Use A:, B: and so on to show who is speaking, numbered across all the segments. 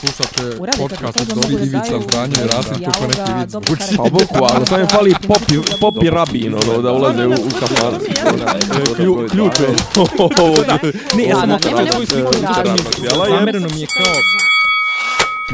A: Slušate podcast od Dobri Ivica Zdanje i Rasim kako neki vic
B: karakter.
C: Pa bukvalno, samo je fali popi, popi rabin, ono, da ulaze u, u kafan. Klju- Ključe.
B: Ne, ja sam sliku
C: da,
D: Zamereno mi je kao...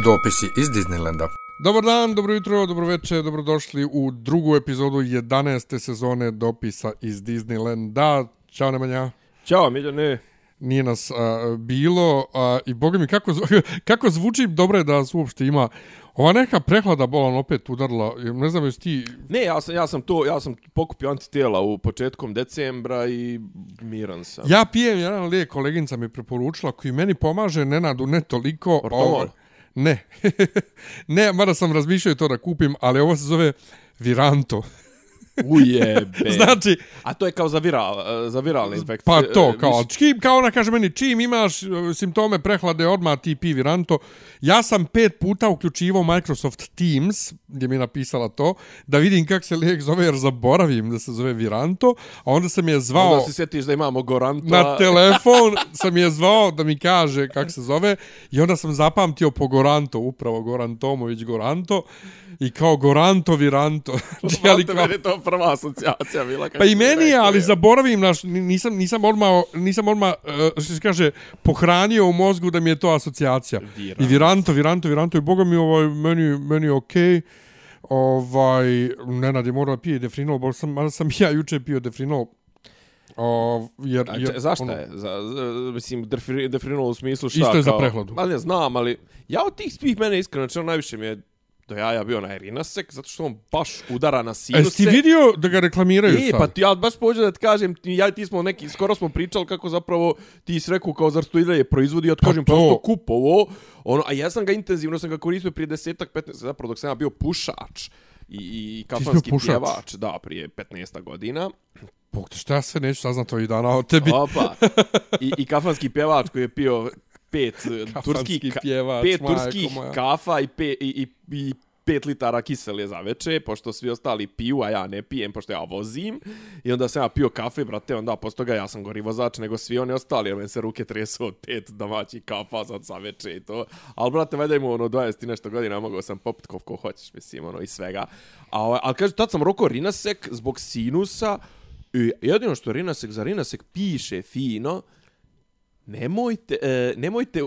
E: Dopisi iz Disneylanda.
A: Dobar dan, dobro jutro, dobro večer, dobrodošli u drugu epizodu 11. sezone dopisa iz Disneylanda. Ćao Nemanja.
C: Ćao, Miljane.
A: Nije nas a, bilo a, i boga mi kako, kako zvuči dobro je da nas uopšte ima. Ova neka prehlada bolan opet udarila. Ne znam jesi ti...
C: Ne, ja sam, ja sam to, ja sam pokupio antitijela u početkom decembra i miran sam.
A: Ja pijem jedan lijek, koleginica mi preporučila, koji meni pomaže, Nenadu, ne toliko.
C: Ortomol?
A: Ovo- Ne. ne, mada sam razmišljao to da kupim, ali ovo se zove Viranto.
C: Ujebe.
A: znači,
C: A to je kao za, viral, za viralne infekcije.
A: pa to,
C: e,
A: kao,
C: više-
A: čim, kao ona kaže meni, čim imaš e, simptome prehlade, odmah ti pi Viranto. Ja sam pet puta uključivao Microsoft Teams, gdje mi je napisala to, da vidim kak se lijek zove, jer zaboravim da se zove Viranto, a onda sam je zvao...
C: Onda se sjetiš da imamo Goranta.
A: na telefon sam je zvao da mi kaže kak se zove i onda sam zapamtio po Goranto, upravo Goran Tomović Goranto i kao Goranto Viranto. Ali kao,
C: meni je to prva asocijacija bila.
A: pa i meni je, ali zaboravim, naš, nisam, nisam odmah, nisam odmah, uh, što se kaže, pohranio u mozgu da mi je to asocijacija.
C: Viranto.
A: I Viranto, Viranto, Viranto i boga mi ovaj, meni, meni je okej. Ovaj, Nenad je morao da pije defrinol, bo sam, mada sam ja juče pio defrinol. O, jer,
C: A,
A: jer,
C: če, zašto
A: ono-
C: je? Za, za, mislim, defri- defrinol u smislu šta?
A: Isto je za
C: kao-
A: prehladu.
C: Ma ne znam, ali ja od tih svih mene iskreno, znači najviše mi je do jaja bio na Erinasek, zato što on baš udara na sinuse.
A: jesi ti vidio da ga reklamiraju
C: E,
A: sad?
C: pa ti, ja baš pođem da ti kažem, ti, ja ti smo neki, skoro smo pričali kako zapravo ti si rekao kao zar to i dalje proizvodi, ja ti
A: Pa
C: kažem
A: to.
C: prosto kupovo, ono, a ja sam ga intenzivno sam ga koristio prije desetak, 15, zapravo dok sam ja bio pušač i, i kafanski pjevač, da, prije 15 godina.
A: Bog te, šta ja sve neću saznat ovih dana o tebi.
C: Opa. I, I kafanski pjevač koji je pio pet eh, turskih,
A: pjevač,
C: pet turskih kafa i, pe, i, i, i pet litara kisele za veče, pošto svi ostali piju, a ja ne pijem, pošto ja vozim. I onda sam ja pio kafe, brate, onda posto toga ja sam gori vozač nego svi oni ostali, jer meni se ruke tresu od pet domaćih kafa za za veče i to. Ali, brate, valjda ima ono 20 i nešto godina, mogao sam popit koliko hoćeš, mislim, ono, i svega. A, ovaj, ali kaže, tad sam roko Rinasek zbog sinusa, i jedino što Rinasek za Rinasek piše fino, Nemojte, e, nemojte, e,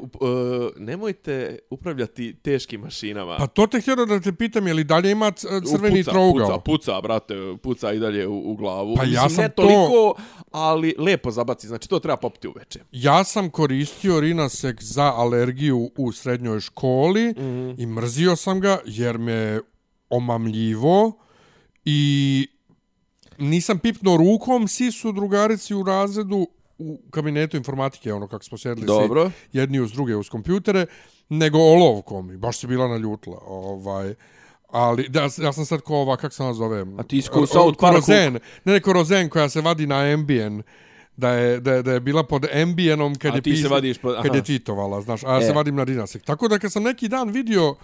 C: nemojte upravljati teškim mašinama.
A: Pa to te htio da te pitam, je li dalje ima crveni
C: puca,
A: trougao?
C: Puca, puca, brate, puca i dalje u, u glavu.
A: Pa ja
C: Mislim,
A: sam
C: ne
A: to-
C: toliko, ali lepo zabaci. Znači, to treba popiti uveče.
A: Ja sam koristio Rinasek za alergiju u srednjoj školi mm. -hmm. i mrzio sam ga jer me omamljivo i nisam pipnuo rukom, svi su drugarici u razredu u kabinetu informatike, ono kako smo sjedli
C: Dobro.
A: svi jedni uz druge uz kompjutere, nego olovkom i baš se bila naljutila. Ovaj, ali da, ja sam sad ko ova, kako se ona zove?
C: A ti ko u South Parku?
A: Korozen, ne, ne, Korozen koja se vadi na Ambien da je, da je, da je bila pod Ambienom kad
C: A
A: je
C: ti se
A: pisa-
C: vadiš pod-
A: kad
C: aha.
A: je tweetovala, znaš, a ja se
C: E.
A: vadim na Rinasek. Tako da kad sam neki dan vidio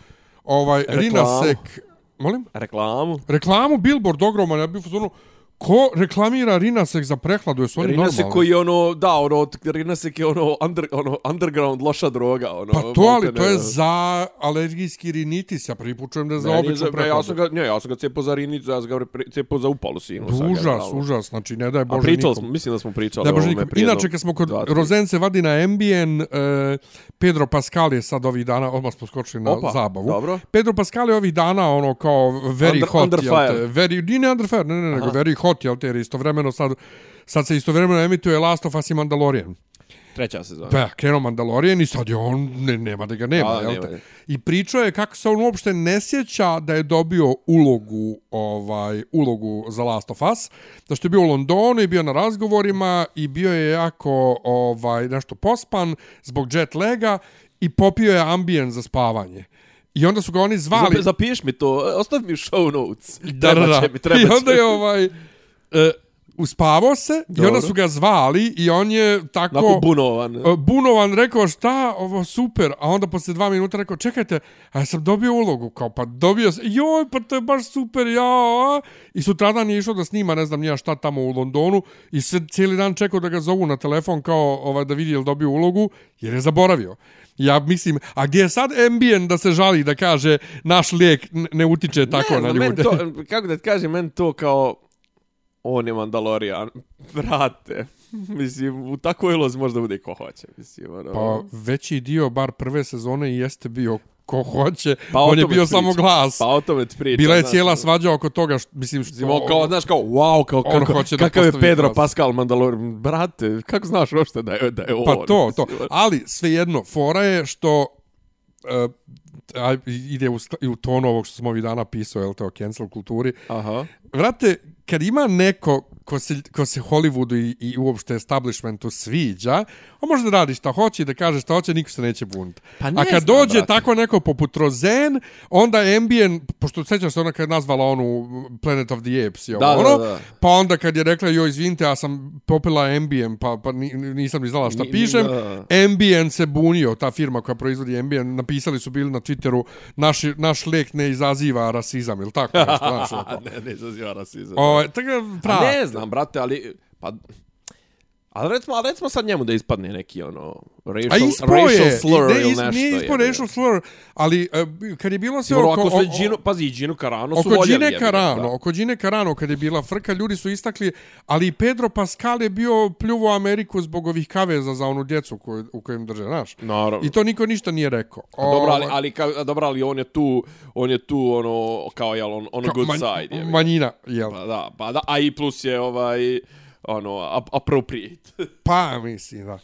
A: ovaj
C: Reklamu.
A: Rinasek, molim,
C: Reklamu.
A: reklamu Billboard ogroman, ja bih u ko reklamira Rinasek za prehladu, jesu oni
C: Rinasek
A: normalni?
C: koji je ono, da, ono, Rinasek je ono, under, ono, underground loša droga. Ono,
A: Pa to, ali to je za alergijski rinitis, ja prvi put čujem da je za
C: Ne,
A: običnu
C: ne, ja sam
A: prehladu.
C: ga, ne, ja sam ga cepao za rinicu, ja sam ga cepao za upalu sinu. sam ga,
A: Užas, užas, znači ne daj
C: A
A: Bože
C: pričali
A: nikom.
C: smo, mislim da smo pričali
A: Da, bože, nikom. Inače, kad smo kod
C: dva.
A: Rozence vadi na Ambien, e, Pedro Pascal je sad ovih dana, odmah smo skočili na
C: Opa,
A: zabavu.
C: dobro.
A: Pedro Pascal je ovih dana ono kao very
C: Under-
A: hot,
C: under
A: jel te?
C: fire.
A: Very, nije ne under fire, ne, ne, ne, nego very hot, jel te, jer istovremeno sad, sad se istovremeno emituje Last of Us i Mandalorian.
C: Treća sezona.
A: Pa, krenuo Mandalorian i sad je on, ne, nema da ga nema,
C: A,
A: jel
C: nema.
A: te? I pričao je kako se on uopšte ne sjeća da je dobio ulogu, ovaj, ulogu za Last of Us, da što je bio u Londonu i bio na razgovorima i bio je jako ovaj, nešto pospan zbog jet laga i popio je ambijen za spavanje. I onda su ga oni zvali...
C: Zapi- Zapiš mi to, ostavi mi show notes.
A: Da, da, da.
C: Će mi, treba
A: I onda je ovaj... E, uspavao se i onda
C: Dobro.
A: su ga zvali i on je tako...
C: Onako bunovan.
A: E, Bunovan rekao šta, ovo super, a onda posle dva minuta rekao čekajte, a ja sam dobio ulogu, kao pa dobio sam, joj pa to je baš super, ja? I sutradan je išao da snima ne znam nija šta tamo u Londonu i sve cijeli dan čekao da ga zovu na telefon kao ovaj, da vidi jel dobio ulogu, jer je zaboravio. Ja mislim, a gdje je sad ambient da se žali da kaže naš lijek ne utiče tako
C: ne,
A: na ljude?
C: to, kako da ti kažem, men to kao on je Mandalorian, brate. Mislim, u takvoj ulozi možda bude ko hoće. Mislim, ono...
A: Pa veći dio, bar prve sezone, jeste bio ko hoće.
C: Pa
A: On je bio
C: ti
A: samo glas.
C: Pa o tome ti pričam.
A: Bila je
C: znaš,
A: cijela
C: ono.
A: svađa oko toga, što, mislim, što...
C: Mislim, on kao, znaš, kao, wow, kao, kako,
A: hoće da
C: kakav je Pedro
A: glas.
C: Pascal Mandalorian. Brate, kako znaš uopšte da je, da je on?
A: Pa to, to.
C: Mislim,
A: Ali, svejedno, fora je što uh, a, ide u, u tonu ovog što smo ovih dana pisao, jel te, o cancel kulturi.
C: Aha.
A: Vrate, kad ima neko ko se, ko se Hollywoodu i, i uopšte establishmentu sviđa, on može da radi šta hoće i da kaže šta hoće, niko se neće buniti.
C: Pa ne
A: A kad
C: znam,
A: dođe
C: brate.
A: tako neko poput Rozen, onda Ambien, pošto sećaš se ona kad je nazvala onu Planet of the Apes, je
C: Da,
A: ono,
C: da, da.
A: pa onda kad je rekla, joj, izvinite, ja sam popila Ambien, pa, pa ni- nisam ni znala šta
C: Ni-
A: pišem,
C: da.
A: Ambien se bunio, ta firma koja proizvodi Ambien, napisali su bili na Twitteru, naš, naš lek ne izaziva rasizam, ili tako nešto, znaš, onako.
C: ne, ne izaziva rasizam.
A: Ovaj, tako
C: Pa
A: pravo.
C: Ne znam, brate, ali... Pa, ali recimo, ali recimo sad njemu da ispadne neki ono
A: A
C: racial,
A: ispo
C: racial
A: je,
C: slur
A: ne,
C: ili
A: is,
C: nešto.
A: nije ispo
C: jebe.
A: racial slur, ali uh, kad je bilo sve
C: Dobro,
A: oko...
C: ako su
A: o-
C: i Gino, pazi, Gino Carano su
A: Oko
C: voljeli.
A: Gine Carano,
C: da.
A: oko Gine Carano, kad je bila frka, ljudi su istakli, ali i Pedro Pascal je bio pljuvo Ameriku zbog ovih kaveza za onu djecu koju, u kojem drže, znaš?
C: Naravno.
A: I to niko ništa nije rekao.
C: A Dobro, ali, ali, ka, a dobro, ali on je tu, on je tu, ono, kao, jel, on, on a
A: kao
C: good
A: man-
C: side, je.
A: Manjina, jel?
C: Pa da, pa da, a i plus je, ovaj, ono, ap appropriate.
A: Pa, mislim, da.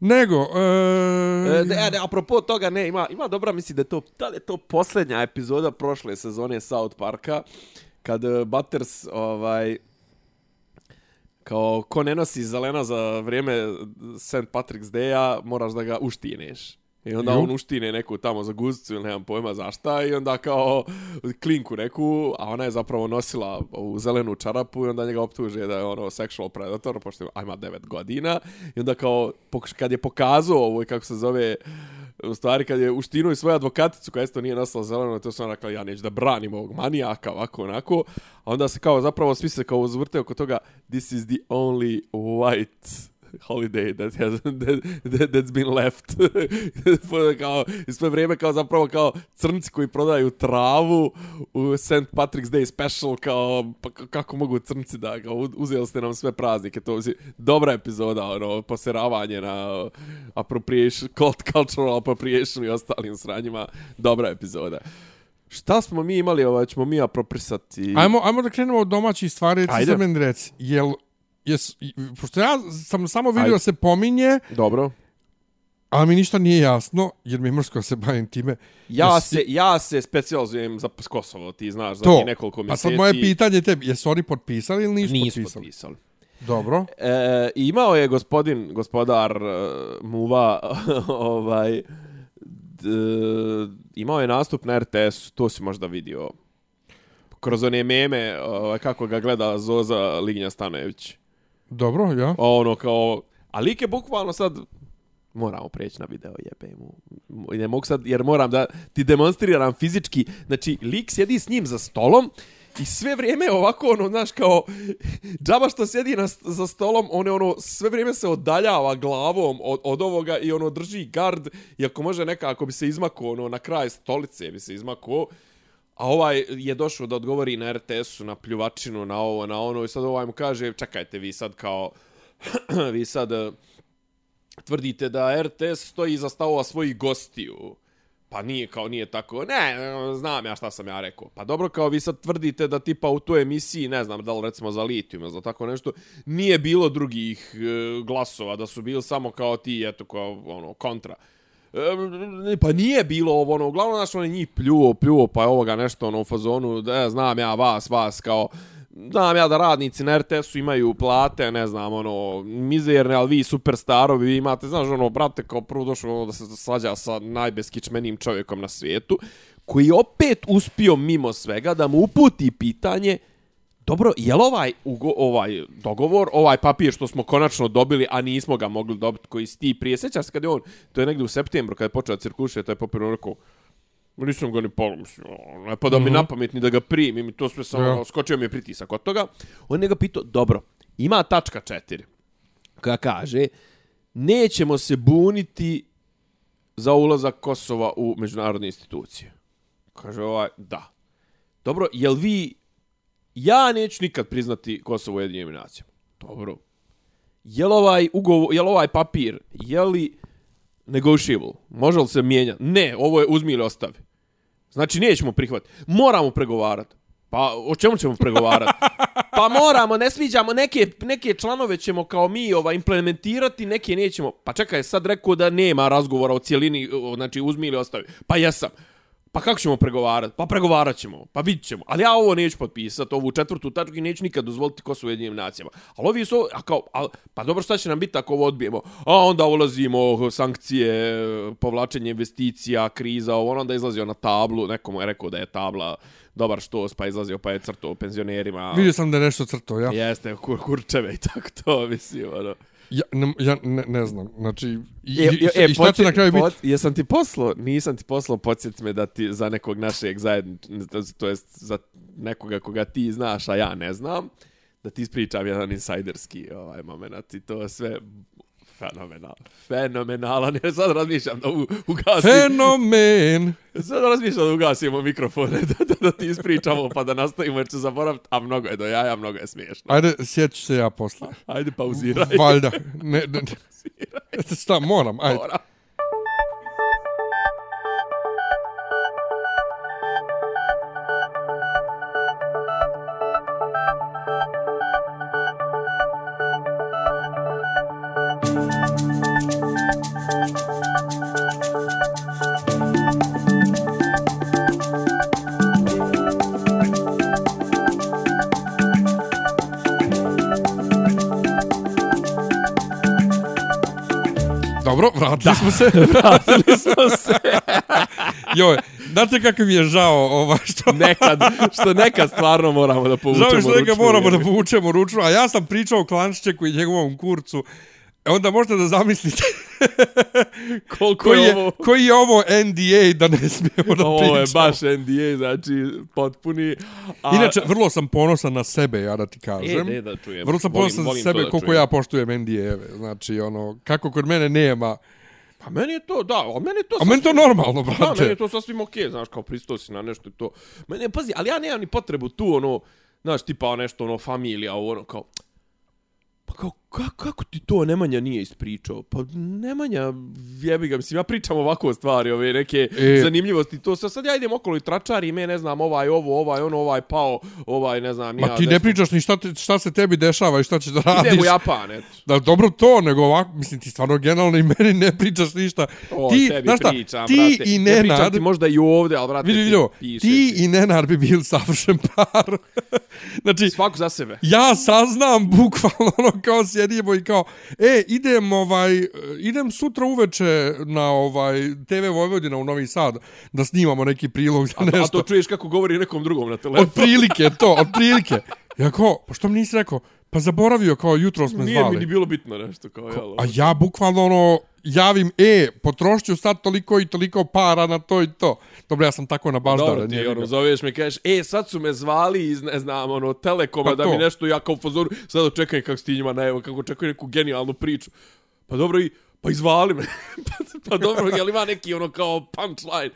A: Nego,
C: E,
A: e,
C: ne, ne, apropo toga, ne, ima, ima dobra, misli da je to, da li je to posljednja epizoda prošle sezone South Parka, kad uh, Butters, ovaj, kao ko ne nosi zelena za vrijeme St. Patrick's Day-a, moraš da ga uštineš. I onda on uštine neku tamo za guzicu ili nemam pojma zašta i onda kao klinku neku, a ona je zapravo nosila ovu zelenu čarapu i onda njega optuže da je ono sexual predator, pošto ima 9 godina. I onda kao kad je pokazao ovo kako se zove u stvari kad je uštinuo i svoju advokaticu koja isto nije nosila zeleno, to ona rekla ja neću da branim ovog manijaka ovako onako, a onda se kao zapravo svi se kao uzvrte oko toga this is the only white holiday that has that, that, that's been left kao i sve vrijeme kao zapravo kao crnci koji prodaju travu u St. Patrick's Day special kao pa kako mogu crnci da kao uzeli ste nam sve praznike to je dobra epizoda ono poseravanje na appropriation cult- cultural appropriation i ostalim sranjima dobra epizoda Šta smo mi imali, ovaj, ćemo mi aproprisati?
A: ajmo, ajmo da krenemo od domaćih stvari, ti sad meni reci, jel, jes, pošto ja sam samo vidio
C: Ajde.
A: da se pominje,
C: Dobro.
A: ali mi ništa nije jasno, jer mi je mrsko da se bavim time.
C: Ja
A: Jesi-
C: se, ja se specializujem za Kosovo, ti znaš, za
A: To,
C: nekoliko
A: pa
C: mjeseci.
A: sad moje pitanje tebi, jesu oni potpisali ili nisu,
C: Nisu
A: potpisali?
C: potpisali.
A: Dobro.
C: E, imao je gospodin, gospodar uh, Muva, ovaj, d, imao je nastup na RTS, to si možda vidio. Kroz one meme, ovaj, kako ga gleda Zoza Lignja Stanojević.
A: Dobro, ja.
C: Ono kao, a lik je bukvalno sad, moramo preći na video, jebe mu. Ne mogu sad, jer moram da ti demonstriram fizički. Znači, lik sjedi s njim za stolom i sve vrijeme ovako, ono, znaš, kao, džaba što sjedi na, za stolom, on je ono, sve vrijeme se odaljava glavom od, od ovoga i ono, drži gard i ako može nekako bi se izmako, ono, na kraj stolice bi se izmako, A ovaj je došao da odgovori na RTS-u, na pljuvačinu, na ovo, na ono i sad ovaj mu kaže, čekajte, vi sad kao, vi sad eh, tvrdite da RTS stoji iza stavova svojih gostiju. Pa nije kao nije tako. Ne, znam ja šta sam ja rekao. Pa dobro kao vi sad tvrdite da tipa u toj emisiji, ne znam da li recimo za litijum ili za tako nešto, nije bilo drugih e, glasova, da su bili samo kao ti, eto kao ono kontra. E, pa nije bilo ovo, ono, uglavnom, znaš, on je njih pljuo, pljuo, pa je ovoga nešto, ono, u fazonu, da, znam ja vas, vas, kao, znam ja da radnici na RTS-u imaju plate, ne znam, ono, mizerne, ali vi superstarovi, vi imate, znaš, ono, brate, kao prvo došlo ono, da se slađa sa najbeskičmenijim čovjekom na svijetu, koji je opet uspio mimo svega da mu uputi pitanje, Dobro, je li ovaj, ugo, ovaj dogovor, ovaj papir što smo konačno dobili, a nismo ga mogli dobiti, koji si ti prije, sjećaš se kad je on, to je negdje u septembru, kada je počeo da taj papir, on rekao, "Ma nisam ga ni mislim, ono, ne pada mm -hmm. mi na pamet ni da ga primim, i to sve samo,
A: Ja.
C: ja. skočio mi je pritisak od toga. On je ga pitao, dobro, ima tačka četiri, koja kaže, nećemo se buniti za ulazak Kosova u međunarodne institucije. Kaže ovaj, da. Dobro, jel vi... Ja neću nikad priznati Kosovo jedinim nacijama. Dobro. Jel ovaj, ugovor, jel ovaj papir, je li negotiable? Može li se mijenja? Ne, ovo je uzmi ili ostavi. Znači, nećemo prihvatiti. Moramo pregovarati. Pa, o čemu ćemo pregovarati? Pa moramo, ne sviđamo, neke, neke članove ćemo kao mi ova, implementirati, neke nećemo. Pa čekaj, sad rekao da nema razgovora o cijelini, o, znači uzmi ili ostavi. Pa jesam. Pa kako ćemo pregovarati? Pa pregovarat ćemo, pa vidit ćemo. Ali ja ovo neću potpisati, ovu četvrtu tačku i neću nikad dozvoliti ko su u jedinim nacijama. Ali ovi su, a kao, a, pa dobro šta će nam biti ako ovo odbijemo? A onda ulazimo sankcije, povlačenje investicija, kriza, ovo, on onda izlazio na tablu, nekomu je rekao da je tabla dobar štos, pa izlazio pa je crto penzionerima.
A: Vidio sam da je nešto crto, ja.
C: Jeste, kur, kurčeve i tako to, mislim, ono.
A: Ja, ne, ja ne, ne znam, znači, i,
C: E,
A: i,
C: e,
A: i šta će na kraju biti?
C: pot- Jesam ti poslao, nisam ti poslao, podsjeti me da ti za nekog našeg zajednička, to jest za nekoga koga ti znaš, a ja ne znam, da ti ispričam jedan insajderski ovaj moment i to sve fenomenal. Fenomenalan. Ja sad razmišljam da u, ugasim.
A: Fenomen!
C: Sad razmišljam da ugasimo mikrofone, da, da, da ti ispričamo pa da nastavimo jer ću zaboraviti, a mnogo je do jaja, mnogo je smiješno.
A: Ajde, sjeću se ja posle.
C: Ajde, pauziraj.
A: Valjda. Ne, ne, ne. Šta, moram, ajde.
C: Mora.
A: Dobro, vratili smo se.
C: Vratili smo se.
A: Joj, znate kako mi je žao ova što...
C: nekad, što nekad stvarno moramo da povučemo
A: Žao mi je što neka
C: ručnu,
A: moramo da povučemo ručno, a ja sam pričao o Klanščeku i njegovom kurcu. E onda možete da zamislite
C: koliko
A: koji
C: je
A: je,
C: ovo...
A: koji je ovo NDA da ne smijemo da
C: Ovo
A: pričamo.
C: je baš NDA, znači potpuni... A,
A: Inače, vrlo sam ponosan na sebe, ja da ti kažem.
C: E, ne da čujem.
A: Vrlo sam
C: Volim-
A: ponosan
C: volim
A: na sebe
C: da
A: koliko
C: čujem.
A: ja poštujem NDA-eve. Znači, ono, kako kod mene nema...
C: Pa meni je to, da, a meni je to...
A: A meni to normalno,
C: Da,
A: brate.
C: meni je to sasvim okej, znaš, kao pristao si na nešto i to. Meni je, pazi, ali ja nemam ni potrebu tu, ono, znaš, tipa nešto, ono, familija, ono, kao, pa kao, kako, kako ti to Nemanja nije ispričao? Pa Nemanja, jebi ga, mislim, ja pričam ovako o stvari, ove neke
A: E.
C: zanimljivosti, to sad, sad ja idem okolo i tračari, me, ne znam, ovaj, ovo, ovaj, ono, ovaj, pao, ovaj, ne znam,
A: Ma
C: ja,
A: ti ne pričaš ni šta, te, šta se tebi dešava i šta ćeš da radiš.
C: Idem u Japan, eto.
A: Da, dobro to, nego ovako, mislim, ti stvarno generalno i meni ne pričaš ništa.
C: O,
A: ti,
C: tebi
A: znaš šta,
C: pričam,
A: ti
C: brate.
A: i
C: Ne pričam ti možda i ovde, ali, brate,
A: vidi,
C: ti
A: vidio,
C: piše
A: ti i Nenad bi bili savršen par. znači,
C: Svako za sebe.
A: ja saznam bukvalno ono kao sjedimo i kao, e, idem ovaj, idem sutra uveče na ovaj TV Vojvodina u Novi Sad da snimamo neki prilog za
C: A,
A: nešto.
C: a to čuješ kako govori nekom drugom na telefonu.
A: Od prilike, to, od prilike. Ja kao, pa što mi nisi rekao? Pa zaboravio, kao jutro smo
C: Nije
A: zvali.
C: mi ni bilo bitno nešto kao, jel?
A: A ja bukvalno ono, javim, e, potrošit ću sad toliko i toliko para na to i to. Dobro, ja sam tako na baždara.
C: Dobro, ti ono, zoveš me, kažeš, e, sad su me zvali iz, ne znam, ono, Telekoma
A: Pa
C: da
A: to.
C: mi nešto, ja kao u fazoru, sad očekaj kako si njima evo, kako očekuju neku genijalnu priču. Pa dobro, i, pa izvali me. pa, pa dobro, jel ima neki, ono, kao punchline?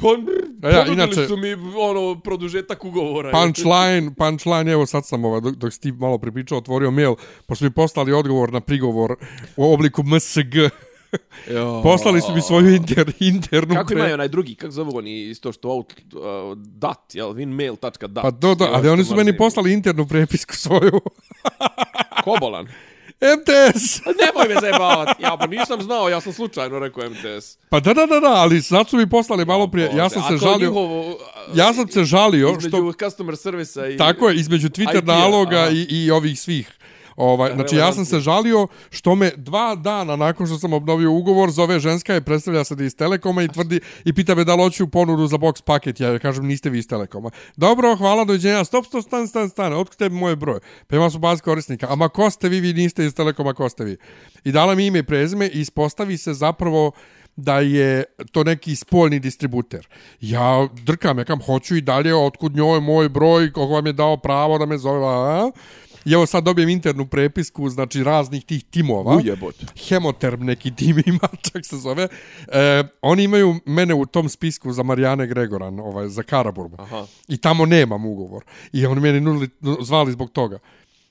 C: Pa,
A: A ja, inače-
C: su mi, ono, produžetak ugovora.
A: Punchline, punchline, evo sad sam ovaj, dok, dok si ti malo pripričao, otvorio mail, pošto mi poslali odgovor na prigovor u obliku MSG. Poslali su mi svoju inter, internu...
C: Kako
A: pre-
C: imaju onaj drugi, kako zovu oni isto što out, uh, dat, jel, winmail.dat.
A: Pa do, do, ali oni su meni poslali internu prepisku svoju.
C: Kobolan.
A: MTS!
C: Nemoj me zajebavati. Ja, pa nisam znao, ja sam slučajno rekao MTS.
A: Pa da, da, da, da, ali sad su mi poslali malo prije, ja sam se žalio,
C: Njihovo,
A: ja sam se žalio
C: između
A: što,
C: customer servisa i...
A: tako je, između Twitter
C: IT-a,
A: naloga i, i ovih svih. Ovaj, znači ja sam se žalio što me dva dana nakon što sam obnovio ugovor zove ženska je predstavlja se da iz Telekoma i tvrdi i pita me da li hoću ponudu za box paket. Ja kažem niste vi iz Telekoma. Dobro, hvala, dođenja. Stop, stop, stan, stan, stan. Otkud tebi moj broj? Pa ima su baz korisnika. Ama ko ste vi, vi niste iz Telekoma, ko ste vi? I dala mi ime i prezime i ispostavi se zapravo da je to neki spoljni distributer. Ja drkam, ja kam hoću i dalje, otkud njoj moj broj, koga vam je dao pravo da me zove, a? I evo sad dobijem internu prepisku, znači raznih tih timova.
C: Ujebot.
A: Hemoterm neki tim ima, čak se zove. E, oni imaju mene u tom spisku za Marijane Gregoran, ovaj, za Karaburma.
C: Aha.
A: I tamo nemam ugovor. I oni mene nudili, zvali zbog toga.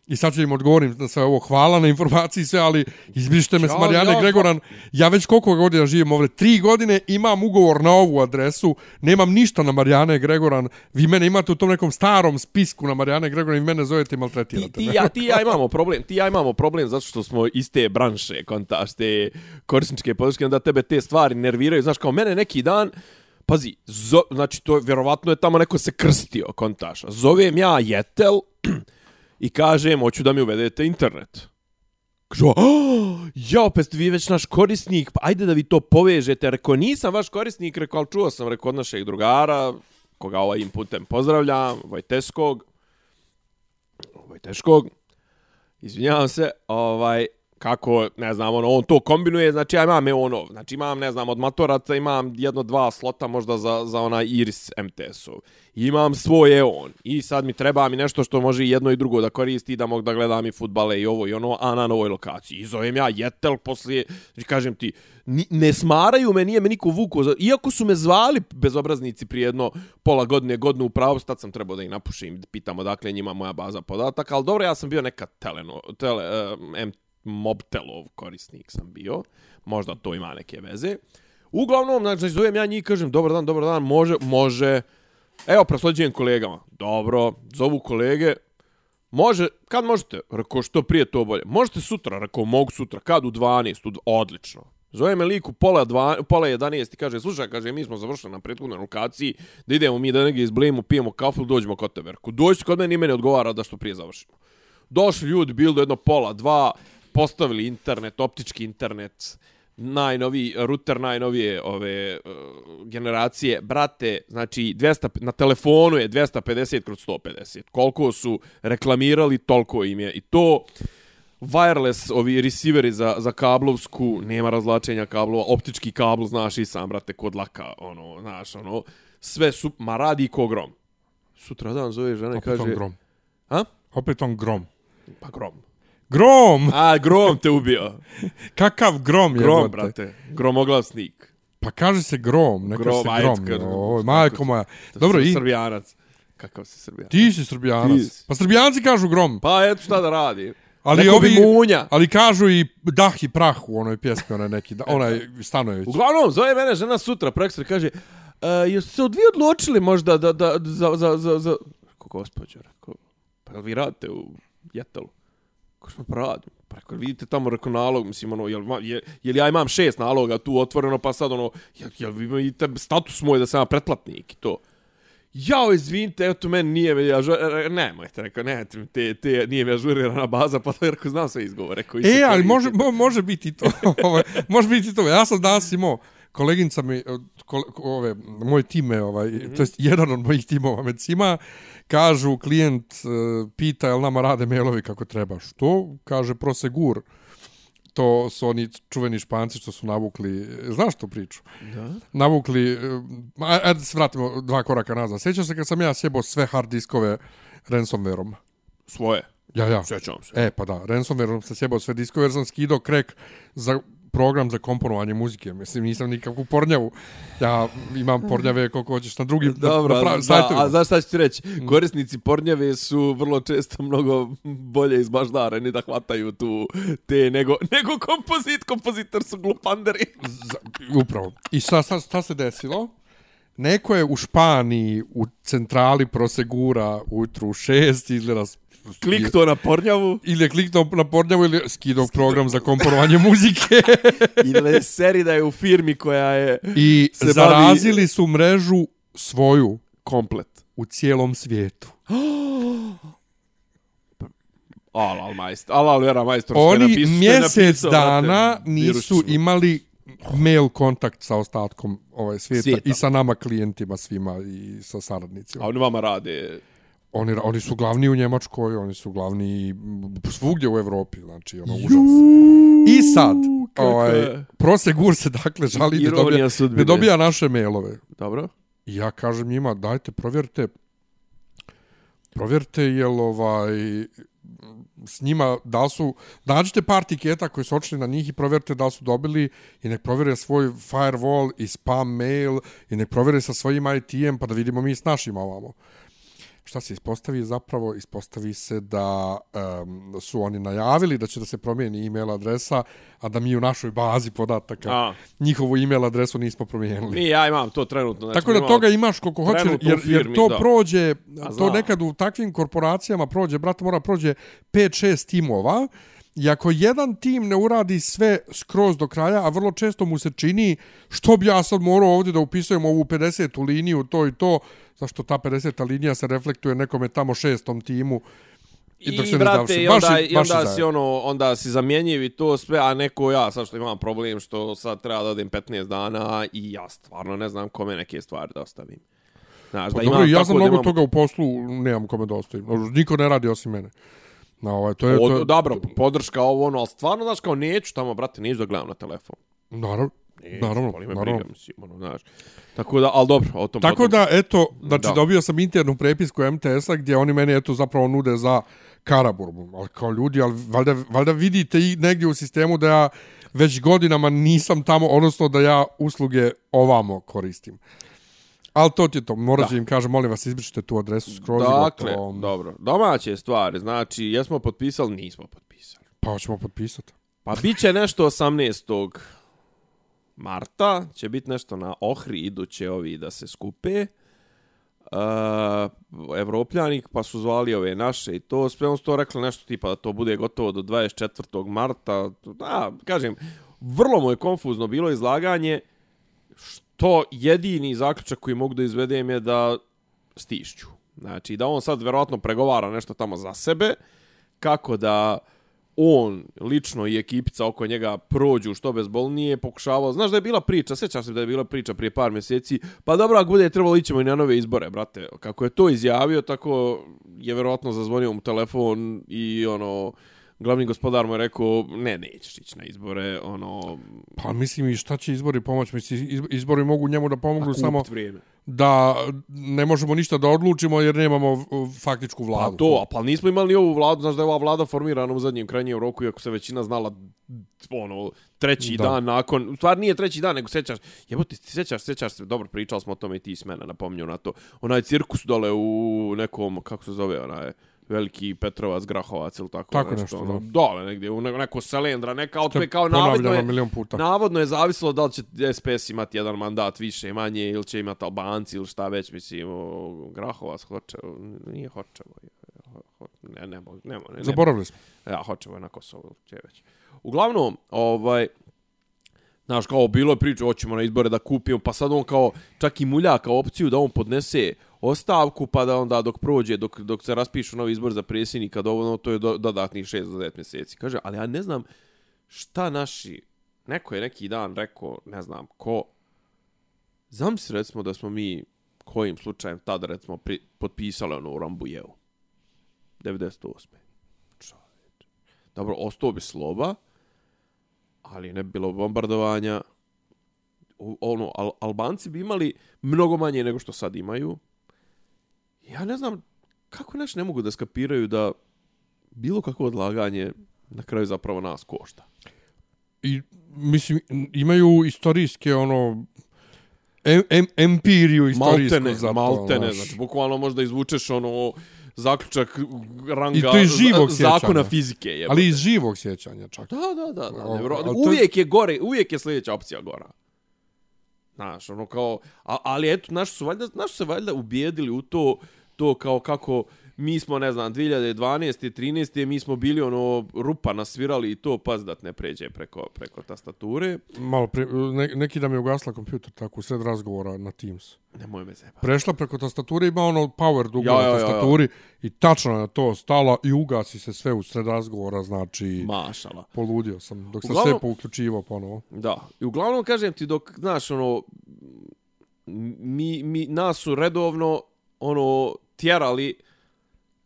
A: I sad ću im odgovorim na sve ovo. Hvala na informaciji sve, ali izbrište me s
C: Ja,
A: Marijane
C: ja,
A: Gregoran. Ja već koliko godina živim ovdje? Tri godine imam ugovor na ovu adresu. Nemam ništa na Marijane Gregoran. Vi mene imate u tom nekom starom spisku na Marijane Gregoran i mene zovete i
C: Ti,
A: maltretirate.
C: ti,
A: me.
C: ja, ti ja imamo problem, ti ja imamo problem zato što smo iz te branše, kontaš, te korisničke podrške, onda tebe te stvari nerviraju. Znaš, kao mene neki dan, pazi, zo, znači, to je, vjerovatno je tamo neko se krstio, kontaš. Zovem ja Jetel i kažem, hoću da mi uvedete internet. Kažu, oh, ja opet vi već naš korisnik, pa ajde da vi to povežete. Reko, nisam vaš korisnik, rekao, ali čuo sam, reko, od našeg drugara, koga ovaj putem pozdravljam, Vojteskog, Vojteškog, izvinjavam se, ovaj, kako, ne znam, ono, on to kombinuje, znači ja imam ono, znači imam, ne znam, od matoraca imam jedno, dva slota možda za, za onaj Iris MTS-ov. Imam svoj EON i sad mi treba mi nešto što može i jedno i drugo da koristi da mogu da gledam i futbale i ovo i ono, a na novoj lokaciji. I zovem ja Jetel poslije, znači kažem ti, ni, ne smaraju me, nije me niko vuko, iako su me zvali bezobraznici prije jedno pola godine, godinu u pravu, tad sam trebao da ih napušim, pitamo dakle njima moja baza podataka, ali dobro, ja sam bio neka teleno, tele, uh, M, Mobtelov korisnik sam bio, možda to ima neke veze. Uglavnom, znači, znači, zovem ja njih kažem, dobar dan, dobar dan, može, može, evo, proslođujem kolegama, dobro, zovu kolege, Može, kad možete? Rako, što prije to bolje. Možete sutra? Rako, mogu sutra. Kad u 12? U dv... Odlično. Zove me lik u pola, dva, pola 11 i kaže, slušaj, kaže, mi smo završili na prethodnoj lokaciji, da idemo mi da negdje izblejimo, pijemo kafu, dođemo kod tebe. Rako, dođi kod mene i mene odgovara da što prije završimo. Došli ljudi, bilo do jedno pola, dva, postavili internet, optički internet, najnoviji ruter najnovije ove uh, generacije. Brate znači 200 na telefonu je 250 kroz 150 koliko su reklamirali toliko im je. I to wireless ovi receiveri za za kablovsku nema razlačenja kablova optički kabel znaš i sam brate kod laka ono znaš ono sve su ma radi ko grom. Sutra dan zove žena i
A: Opet on
C: kaže
A: grom.
C: a?
A: Opet on grom.
C: pa grom
A: Grom!
C: a grom te ubio
A: Kakav grom je?
C: grom brate gromoglasnik
A: Pa kaže se grom, ne kaže
C: Grom,
A: se
C: ajde,
A: grom.
C: kad-
A: Oj, majko moja. Dobro, i
C: Srbijanac. Kakav si Srbijanac?
A: ti si srbijanac.
C: Ti si.
A: Pa srbijanci kažu grom.
C: Pa eto šta da radi.
A: Ali
C: Neko
A: ovi,
C: munja.
A: ali kažu i dah i prah u onoj pjesmi, onaj neki, da, onaj Stanojević.
C: Uglavnom, zove mene žena sutra, prekstra, kaže, e, jesu se od vi odlučili možda da, da, za, za, za, za... Rekao, gospođo, rekao, pa vi radite u Jetelu? Kako smo radim? Pa rekao, vidite tamo, rekao, nalog, mislim, ono, jel, je, jel ja imam šest naloga tu otvoreno, pa sad, ono, jel, jel vi imate status moj da sam ja pretplatnik i to? Jao, izvinite, eto, meni nije me, ja, nemojte, rekao, ne, te, te, nije mi ažurirana baza, pa to je rekao, znam sve izgovore. Koji se
A: E, ali može, mo, može biti to. Ovaj, može biti to. Ja sam danas imao koleginica mi, kole, ove, moj time, ovaj, mm -hmm. to jest jedan od mojih timova medicima, kažu, klijent uh, pita jel nama rade mailovi kako treba. Što? Kaže Prosegur. To su oni čuveni španci što su navukli, znaš tu priču?
C: Da?
A: Navukli, eh, a- ajde se vratimo dva koraka nazad. Sjećaš se kad sam ja sjebao sve hard diskove ransomwareom?
C: Svoje.
A: Ja, ja.
C: Sjećam se.
A: E, pa da, ransomware sam sjebao sve diskove jer sam skidao krek za program za komponovanje muzike. Mislim, nisam nikakvu pornjavu. Ja imam pornjave koliko hoćeš na drugim
C: Dobro,
A: na, na pravi,
C: da, a znaš šta ću ti reći? Korisnici pornjave su vrlo često mnogo bolje izbaždareni da hvataju tu te nego, nego kompozit. Kompozitor su glupanderi.
A: Upravo. I šta, šta, šta se desilo? Neko je u Španiji, u centrali Prosegura, ujutru u šest, izgleda... s-
C: Klik to na pornjavu.
A: Ili je kliknuo na pornjavu ili skidao program za komponovanje muzike.
C: Ili je seri da je u firmi koja je
A: I
C: Se bavi-
A: zarazili su mrežu svoju
C: komplet.
A: u cijelom svijetu.
C: Al, al, majstor. Al, al, vera, majstor.
A: Oni
C: je
A: mjesec
C: napisao,
A: dana nisu
C: virusu.
A: imali mail kontakt sa ostatkom ovaj svijeta,
C: Svijeta.
A: i sa nama klijentima svima i sa saradnicima.
C: A oni vama rade...
A: Oni, oni su glavni u Njemačkoj, oni su glavni svugdje u Evropi, znači ono užas. I sad, ovaj,
C: je.
A: Prosegur se dakle žali da dobija,
C: sudbine.
A: da dobija naše mailove.
C: Dobro.
A: I ja kažem njima, dajte, provjerite provjerite jel ovaj s njima, da su, nađite par tiketa koji su očili na njih i provjerite da su dobili i nek provjere svoj firewall i spam mail i nek provjere sa svojim IT-em pa da vidimo mi s našim ovamo šta se ispostavi zapravo ispostavi se da um, su oni najavili da će da se promijeni e-mail adresa a da mi u našoj bazi podataka a. njihovu e-mail adresu nismo promijenili.
C: Mi ja imam to trenutno.
A: Znači, Tako da toga imaš koliko hoćeš jer, firmi, jer to da. prođe to nekad u takvim korporacijama prođe brate mora prođe 5-6 timova I ako jedan tim ne uradi sve skroz do kraja, a vrlo često mu se čini što bi ja sad morao ovdje da upisujem ovu 50. liniju, to i to, zašto ta 50. linija se reflektuje nekome tamo šestom timu.
C: I, dok se brate, i onda, baš, i onda baš si ono, onda si zamjenjiv i to sve, a neko ja, sad što imam problem što sad treba da odim 15 dana i ja stvarno ne znam kome neke stvari da ostavim.
A: Znaš, pa da dobro, ja sam mnogo imam... toga u poslu, nemam kome da ostavim. Niko ne radi osim mene. Na ovaj, to je, to...
C: dobro, podrška ovo, ono, ali stvarno, znaš, kao neću tamo, brate, neću da gledam na telefon.
A: Naravno, neću, naravno, naravno. Briga, mislim,
C: ono, znaš. Tako da, al dobro, o tom
A: Tako potom... da, eto, znači da. dobio sam internu prepisku MTS-a gdje oni meni eto zapravo nude za Karaburbu. Ali kao ljudi, ali valjda, valjda vidite i negdje u sistemu da ja već godinama nisam tamo, odnosno da ja usluge ovamo koristim. Ali to ti je to, morat im kaže, molim vas, izbrišite tu adresu skroz.
C: Dakle, to... dobro, domaće stvari, znači, jesmo potpisali, nismo potpisali.
A: Pa ćemo potpisati.
C: Pa bit će nešto 18 marta će biti nešto na Ohri iduće ovi da se skupe. Uh, Evropljani pa su zvali ove naše i to sve on to rekli nešto tipa da to bude gotovo do 24. marta. Da, kažem, vrlo mu je konfuzno bilo izlaganje što to jedini zaključak koji mogu da izvedem je da stišću. Znači, da on sad verovatno pregovara nešto tamo za sebe, kako da on lično i ekipica oko njega prođu što bezbolnije, pokušavao, znaš da je bila priča, sećaš se da je bila priča prije par mjeseci, pa dobro, ako bude trebalo ićemo i na nove izbore, brate, kako je to izjavio, tako je verovatno zazvonio mu telefon i ono, glavni gospodar mu je rekao, ne, nećeš ići na izbore, ono...
A: Pa mislim i šta će izbori pomoći, mislim, izbori mogu njemu da pomognu samo...
C: Vrijeme
A: da ne možemo ništa da odlučimo jer nemamo faktičku vladu.
C: Pa to, a pa nismo imali ni ovu vladu, znaš da je ova vlada formirana u zadnjem krajnjem roku, iako se većina znala ono, treći da. dan nakon, u stvari nije treći dan, nego sećaš, jebo ti sećaš, sećaš se, dobro, pričali smo o tome i ti s mene, napominju na to, onaj cirkus dole u nekom, kako se zove, onaj, veliki Petrovac, Grahovac ili tako,
A: tako nešto. nešto ono,
C: dole negdje, u neko selendra, neka otpe kao navodno je,
A: puta.
C: navodno je zavisilo da li će SPS imati jedan mandat više, manje, ili će imati Albanci ili šta već, mislim, o, Grahovac, hoće, nije Hočevo, ne, ne, ne, ne, ne,
A: Zaboravili smo.
C: Ja, je na Kosovo, će već. Uglavnom, ovaj, Znaš, kao bilo je priča, hoćemo na izbore da kupimo, pa sad on kao, čak i mulja kao opciju da on podnese ostavku, pa da onda dok prođe, dok, dok se raspišu novi izbor za predsjednika, dovoljno, to je do, dodatnih 6 do 9 mjeseci. Kaže, ali ja ne znam šta naši, neko je neki dan rekao, ne znam ko, znam se recimo da smo mi kojim slučajem tada recimo pri, potpisali ono u Rambujevu. 98. Čovječ. Dobro, ostao bi sloba, ali ne bi bilo bombardovanja. ono, Al Albanci bi imali mnogo manje nego što sad imaju. Ja ne znam kako naš ne mogu da skapiraju da bilo kakvo odlaganje na kraju zapravo nas košta.
A: I mislim imaju istorijske ono em, em, empiriju istorijsku
C: maltene, za to. Maltene, znači bukvalno možda izvučeš ono zaključak ranga
A: I to iz živog
C: zakona fizike. Jebate.
A: Ali iz živog sjećanja čak.
C: Da, da, da. da o, uvijek je gore, uvijek je sljedeća opcija gora. Znaš, ono kao, a, ali eto, naš su, valjda, naš su se valjda ubijedili u to, to kao kako mi smo, ne znam, 2012. 13. mi smo bili ono rupa nasvirali i to pas da ne pređe preko, preko tastature.
A: Malo, pre, ne, neki da mi je ugasla kompjuter tako sred razgovora na Teams.
C: Nemoj me zeba.
A: Prešla preko tastature, ima ono power dugo ja, ja, na tastaturi ja, ja. i tačno na to stala i ugasi se sve u sred razgovora, znači...
C: Mašala.
A: Poludio sam dok uglavnom, sam sve pouključivo ponovo.
C: Da, i uglavnom kažem ti dok, znaš, ono, mi, mi, nas su redovno, ono, tjerali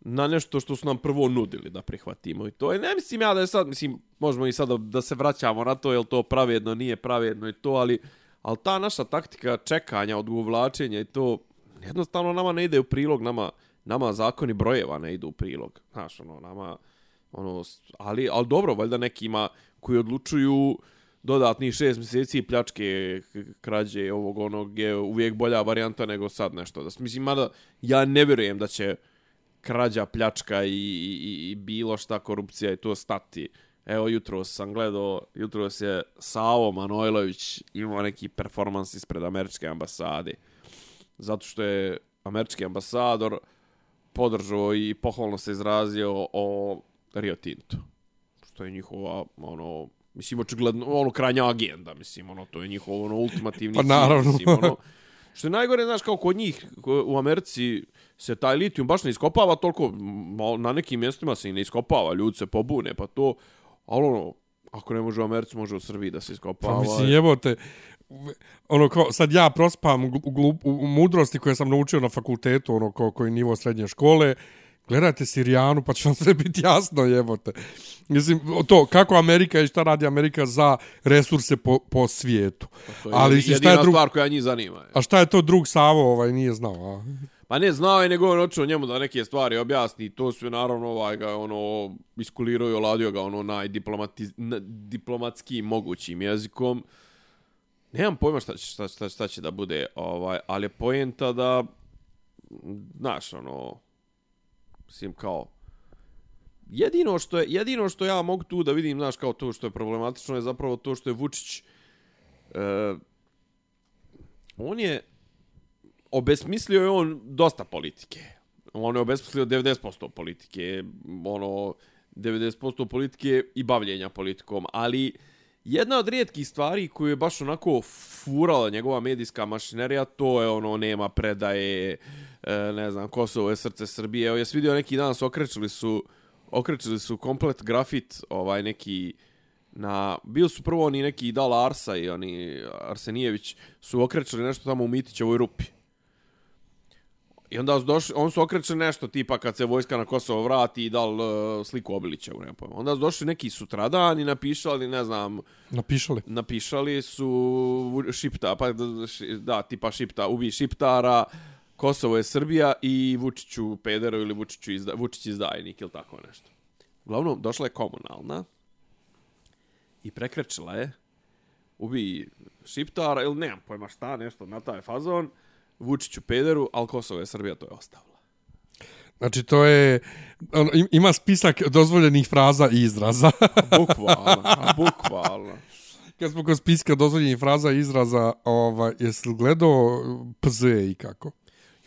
C: na nešto što su nam prvo nudili da prihvatimo. I to je, ne mislim ja da je sad, mislim, možemo i sad da se vraćamo na to, je to pravedno, nije pravedno i to, ali, ali ta naša taktika čekanja, odgovlačenja i to, jednostavno nama ne ide u prilog, nama, nama zakoni brojeva ne idu u prilog. Znaš, ono, nama, ono, ali, ali dobro, valjda neki ima koji odlučuju dodatnih šest mjeseci pljačke, krađe, ovog onog je uvijek bolja varijanta nego sad nešto. Da, mislim, mada ja ne vjerujem da će krađa, pljačka i, i, i bilo šta korupcija i to stati. Evo, jutro sam gledao, jutro je Savo Manojlović imao neki performans ispred američke ambasade. Zato što je američki ambasador podržao i pohvalno se izrazio o Rio Tinto. Što je njihova, ono, mislim, očigledno, ono, krajnja agenda, mislim, ono, to je njihov, ono, ultimativni
A: Pa
C: cilj,
A: naravno.
C: mislim, ono, Što je najgore, znaš, kao kod njih u Americi se taj litijum baš ne iskopava toliko, na nekim mjestima se i ne iskopava, ljudi se pobune, pa to, ali ono, ako ne može u Americi, može u Srbiji da se iskopava.
A: Pa mislim, jebote, ono kao, sad ja prospam u, glup- u, u mudrosti koje sam naučio na fakultetu, ono kao koji nivo srednje škole, gledajte Sirijanu pa će vam sve biti jasno, jebote. Mislim, to, kako Amerika i šta radi Amerika za resurse po, po svijetu.
C: To je
A: Ali
C: Ali
A: šta je
C: jedina
A: drug-
C: stvar koja njih zanima.
A: A šta je to drug Savo, ovaj, nije znao, a?
C: Pa ne, znao je nego on očeo njemu da neke stvari objasni. To sve naravno ovaj ga ono iskulirao i oladio ga ono najdiplomatski mogućim jezikom. Nemam pojma šta, će- šta, šta, šta će da bude, ovaj, ali je poenta da znaš, ono mislim kao jedino što je jedino što ja mogu tu da vidim, znaš, kao to što je problematično je zapravo to što je Vučić e, on je obesmislio je on dosta politike. On je obesmislio 90% politike, ono 90% politike i bavljenja politikom, ali jedna od rijetkih stvari koju je baš onako furala njegova medijska mašinerija, to je ono nema predaje, e, ne znam, Kosovo je srce Srbije. Evo, jesi vidio neki dan su okrećili su okrećili su komplet grafit, ovaj neki na bio su prvo oni neki Dal Arsa i oni Arsenijević su okrećili nešto tamo u Mitićevoj rupi. I onda su došli, on su okrećili nešto tipa kad se vojska na Kosovo vrati i dal uh, sliku Obilića, ne pojma. Onda su došli neki sutradan i napišali, ne znam,
A: Napišali.
C: napišali su Šipta, pa da, da, tipa Šipta, ubi Šiptara, Kosovo je Srbija i Vučiću pederu ili Vučiću izda, Vučić izdajnik ili tako nešto. Uglavnom, došla je komunalna i prekrečila je ubi Šiptara ili nemam pojma šta, nešto na taj fazon, Vučiću pederu, ali Kosovo je Srbija, to je ostavila.
A: Znači, to je... Im- ima spisak dozvoljenih fraza i izraza.
C: Bukvalno, bukvalno.
A: Kad smo kod spiska dozvoljenih fraza i izraza, ovaj, jesi li gledao PZ i kako?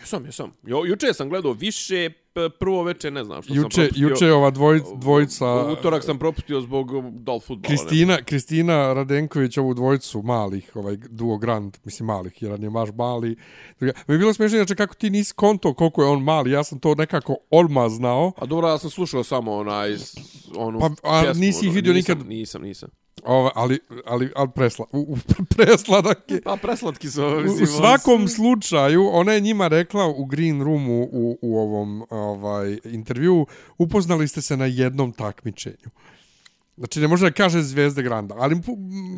C: Jesam, jesam. Jo, juče sam gledao više, prvo veče ne znam što sam
A: Juče,
C: propustio.
A: juče ova dvoj, dvojica...
C: Utorak sam propustio zbog dal futbola.
A: Kristina, Kristina Radenković, ovu dvojicu malih, ovaj duo Grand, mislim malih, jedan je baš mali. Mi je bilo smiješno, znači kako ti nisi konto koliko je on mali, ja sam to nekako odmah znao.
C: A dobro, ja sam slušao samo onaj, onu
A: Pa, a
C: pjesmu,
A: nisi ih
C: ono,
A: vidio nikad?
C: Nisam, nisam.
A: Ova, ali, ali, ali presla, u, u, presladak je.
C: Pa preslatki su,
A: U,
C: mislim.
A: u svakom slučaju, ona je njima rekla u Green Roomu u, u ovom ovaj intervju, upoznali ste se na jednom takmičenju. Znači, ne može da kaže Zvezde Granda, ali...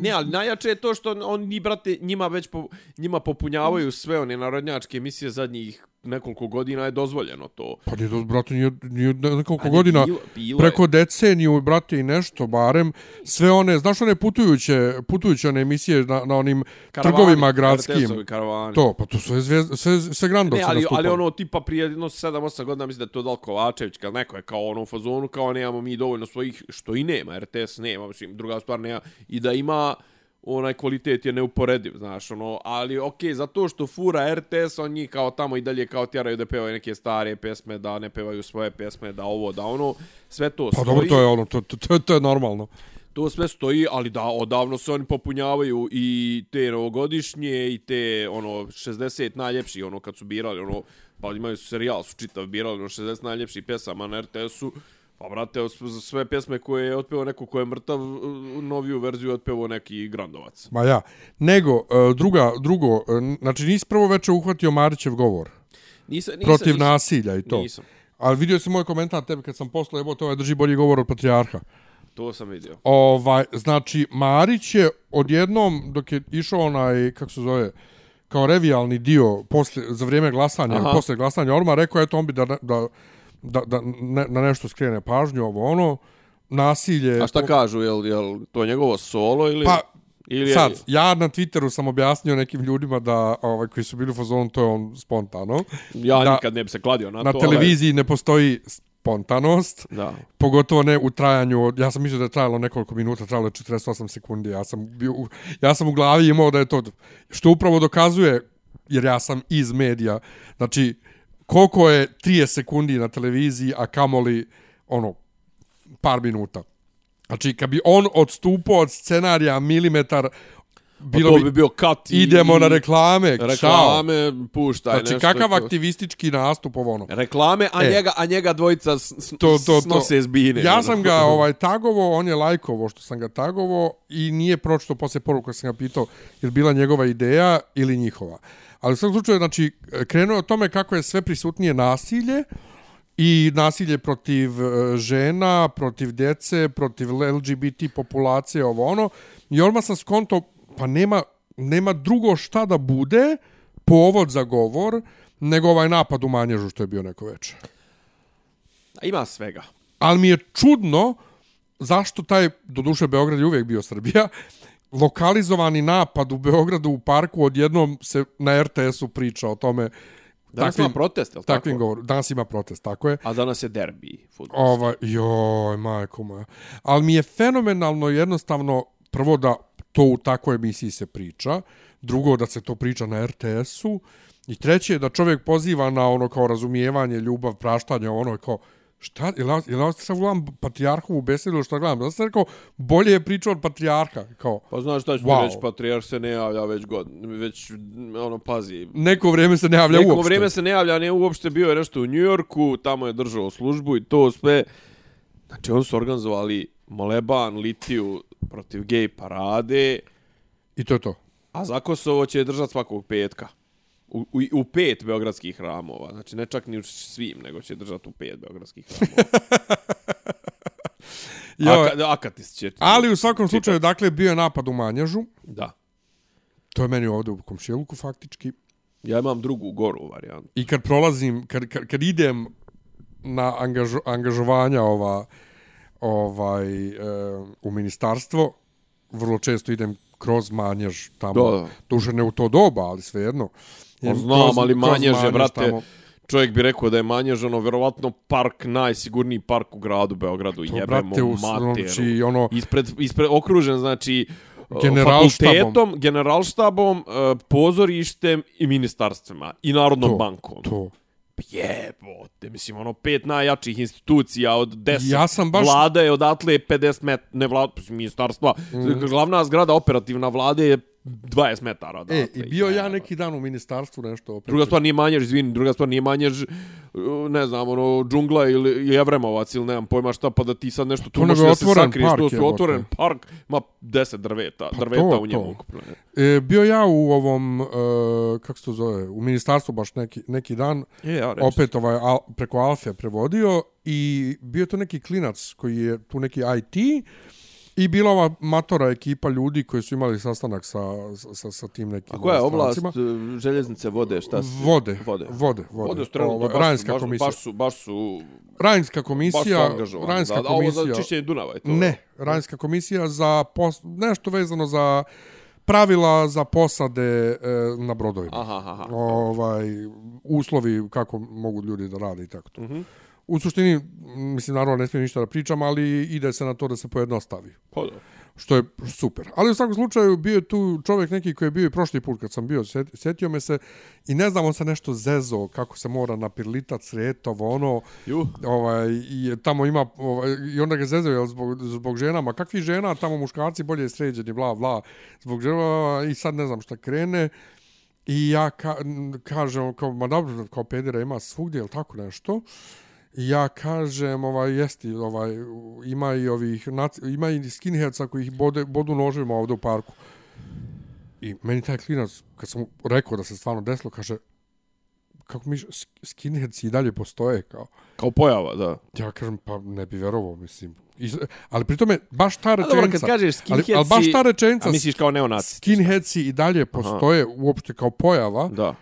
C: Ne, ali najjače je to što oni, brate, njima već po, njima popunjavaju sve one narodnjačke emisije zadnjih nekoliko godina je dozvoljeno to.
A: Pa nije to, brate, nije, nije nekoliko
C: Ali
A: godina,
C: bilo- bilo je.
A: preko deceniju, brate, i nešto, barem, sve one, znaš one putujuće, putujuće one emisije na, na onim
C: Karavani,
A: trgovima gradskim,
C: karavani.
A: to, pa to sve, zvezde, sve, sve grandovci
C: Ne, ali, ali ono tipa prije jedno 7-8 godina mislim da je to dal Kovačević, kad neko je kao ono u fazonu, kao nemamo mi dovoljno svojih, što i nema, RTS nema, mislim, druga stvar nema, i da ima onaj kvalitet je neuporediv, znaš, ono, ali okej, zato što fura RTS, on njih kao tamo i dalje kao tjeraju da pevaju neke stare pesme, da ne pevaju svoje pesme, da ovo, da ono, sve to
A: Pa
C: stoji.
A: dobro, to je ono, to, to, to, to je normalno.
C: To sve stoji, ali da, odavno se oni popunjavaju i te novogodišnje i te, ono, 60 najljepših, ono, kad su birali, ono, pa imaju serijal, su čitav birali, ono, 60 najljepših pjesama na RTS-u, pa, brate, os- sve pjesme koje je otpeo neko ko je mrtav, uh, noviju verziju je otpeo neki Grandovac.
A: Ma ja. Nego, e, druga, drugo, e, znači nisi prvo veče uhvatio Marićev govor
C: Nisam, nisam,
A: protiv
C: nisam,
A: nasilja i to.
C: Nisam,
A: Ali vidio si moj komentar tebi kad sam poslao, jebote, ovaj drži bolji govor od patrijarha.
C: to sam vidio.
A: Ovaj, znači, Marić je odjednom, dok je išao onaj, kako se zove, kao revijalni dio posle, za vrijeme glasanja,
C: Aha.
A: posle glasanja Orma, rekao je to on bi da, da, da, da ne, na nešto skrene pažnju, ovo ono, nasilje...
C: A šta kažu, jel, jel to njegovo solo ili...
A: Pa,
C: ili je-
A: Sad, ja na Twitteru sam objasnio nekim ljudima da, ovaj, koji su bili u fazonu, to je on spontano.
C: Ja
A: da-
C: nikad ne bi se kladio na,
A: Na
C: to.
A: televiziji ne postoji spontanost,
C: Ali, da.
A: pogotovo ne u trajanju, ja sam mislio da je trajalo nekoliko minuta, trajalo je 48 sekundi, ja sam, bio, ja sam u glavi imao da je to, što upravo dokazuje, jer ja sam iz medija, znači, koliko je 30 sekundi na televiziji, a kamoli, ono, par minuta. Znači, kad bi on odstupao od scenarija milimetar, bilo
C: Pa to
A: bi,
C: bi bio kat i...
A: idemo na reklame, čao.
C: Reklame, puštaj
A: Znači,
C: nešto.
A: kakav
C: to-
A: aktivistički nastup ovo ono.
C: Reklame, a,
A: E.
C: njega, a njega dvojica s, s,
A: to, to, to.
C: snose zbine.
A: Ja
C: ono.
A: sam ga ovaj tagovo, on je lajkovo što sam ga tagovo i nije pročito posle poruka sam ga pitao je bila njegova ideja ili njihova. Ali u svakom slučaju, znači, krenuo je o tome kako je sve prisutnije nasilje i nasilje protiv e, žena, protiv djece, protiv LGBT populacije, ovo ono. I odmah sam skonto, pa nema, nema drugo šta da bude povod za govor nego ovaj napad u manježu što je bio neko večer.
C: Ima svega.
A: Ali mi je čudno zašto taj, do duše Beograd je uvijek bio Srbija, lokalizovani napad u Beogradu u parku odjednom se na RTS-u priča o tome
C: Danas ima protest, je li
A: takvim
C: tako?
A: govoru. Danas ima protest, tako je.
C: A danas je derbi futbol.
A: Ovaj, joj, majko moja. Ali mi je fenomenalno jednostavno, prvo da to u takvoj emisiji se priča, drugo da se to priča na RTS-u, i treće je da čovjek poziva na ono kao razumijevanje, ljubav, praštanje, ono kao, šta, je li, ja sad gledam Patrijarhovu besedu ili šta gledam? Da sam rekao, bolje je pričao od Patrijarha, kao,
C: Pa znaš šta ću Wow. reći, Patrijarh se ne javlja već god, već, ono, pazi.
A: neko vrijeme se ne javlja
C: Neko
A: uopšte.
C: vrijeme se ne javlja, ne uopšte bio je nešto u Njujorku, tamo je držao službu i to sve. Znači, oni su organizovali moleban, litiju protiv gej parade,
A: I to je to.
C: a za Kosovo će držati svakog petka. U, u, u pet beogradskih hramova. Znači, ne čak ni u svim, nego će držati u pet beogradskih hramova.
A: Joj,
C: Aka, Akatis će...
A: ali u svakom
C: čitati.
A: slučaju, dakle, bio je napad u Manježu.
C: Da.
A: To je meni ovdje u komšiluku, faktički.
C: Ja imam drugu goru varijantu.
A: I kad prolazim, kad, kad, kad idem na angažo, angažovanja ova, ovaj, e, u ministarstvo, vrlo često idem kroz manjež tamo.
C: Da, da.
A: Duže ne u to doba, ali svejedno.
C: Pa znam,
A: kroz-
C: ali
A: kroz
C: manjež je, brate,
A: tamo.
C: čovjek bi rekao da je manjež, ono, verovatno park, najsigurniji park u gradu Beogradu.
A: To,
C: Jebemo
A: brate,
C: materu.
A: znači, ono,
C: Ispred, ispred, okružen, znači,
A: Generalštabom.
C: fakultetom, generalštabom, e, pozorištem i ministarstvima i Narodnom
A: to,
C: bankom.
A: to.
C: Jebote, mislim, ono, pet najjačih institucija od deset.
A: Ja sam baš-
C: Vlada je odatle 50 met, ne vlada, ministarstva.
A: Mhm.
C: Glavna zgrada operativna vlade je 20 metara odatle.
A: E, i bio ja neki dan u ministarstvu nešto opet.
C: Druga stvar nije manjež, izvini, druga stvar nije manjež, uh, ne znam, ono, džungla ili Jevremovac ili nemam pojma šta, pa da ti sad nešto tu
A: To nego
C: možeš da se sakriješ,
A: park,
C: to su otvoren park, ima 10 drveta,
A: Pa
C: drveta
A: to,
C: u njemu
A: to.
C: ukupno.
A: E, bio ja u ovom, e, kako se to zove, u ministarstvu baš neki, neki dan,
C: E, ja reći.
A: opet ovaj, al, preko Alfe prevodio i bio to neki klinac koji je tu neki IT i bila ova matora ekipa ljudi koji su imali sastanak sa, sa, sa tim nekim
C: A koja je oblast
A: strancima.
C: e, željeznice vode, šta su?
A: Vode,
C: Vode.
A: vode, vode.
C: Vode su trenutno,
A: Ovo,
C: baš su-
A: Rajinska
C: baš,
A: komisija.
C: Baš su, baš su,
A: Rajinska
C: baš su
A: komisija,
C: angažovani.
A: Rajinska
C: da, a ovo za
A: komisija.
C: čišćenje Dunava je to.
A: Ne, Rajinska komisija za pos, nešto vezano za pravila za posade e, na brodovima.
C: Aha, aha.
A: Ovaj uslovi kako mogu ljudi da rade i tako to.
C: Mhm.
A: U suštini, mislim, naravno ne smijem ništa da pričam, ali ide se na to da se pojednostavi.
C: Pa da.
A: Što je super. Ali u svakom slučaju bio je tu čovjek neki koji je bio i prošli put kad sam bio, sjet- sjetio me se i ne znam, on se nešto zezo, kako se mora napirlitat sretovo, ono,
C: Ju.
A: ovaj, i tamo ima, ovaj, i onda ga zezaju jel, zbog, zbog ženama. Kakvi žena, tamo muškarci bolje sređeni, bla, bla, zbog žena, i sad ne znam šta krene. I ja ka, kažem, kao, ma dobro, kao pedera ima svugdje, ili tako nešto. Ja kažem, ovaj, jesti, ovaj, ima i ovih, ima i skinheadsa koji ih bode, bodu noževima ovdje u parku. I meni taj klinac, kad sam rekao da se stvarno desilo, kaže, kako mi, sk- skinheadsi i dalje postoje, kao.
C: Kao pojava, da.
A: Ja kažem, pa ne bi verovao, mislim. I, ali pri tome, baš ta
C: A
A: rečenica...
C: dobro, kad kažeš
A: ali,
C: skinheadsi,
A: ali baš ta rečenica,
C: a misliš kao neonacisti.
A: skinheadsi i dalje postoje uopšte kao pojava.
C: Da.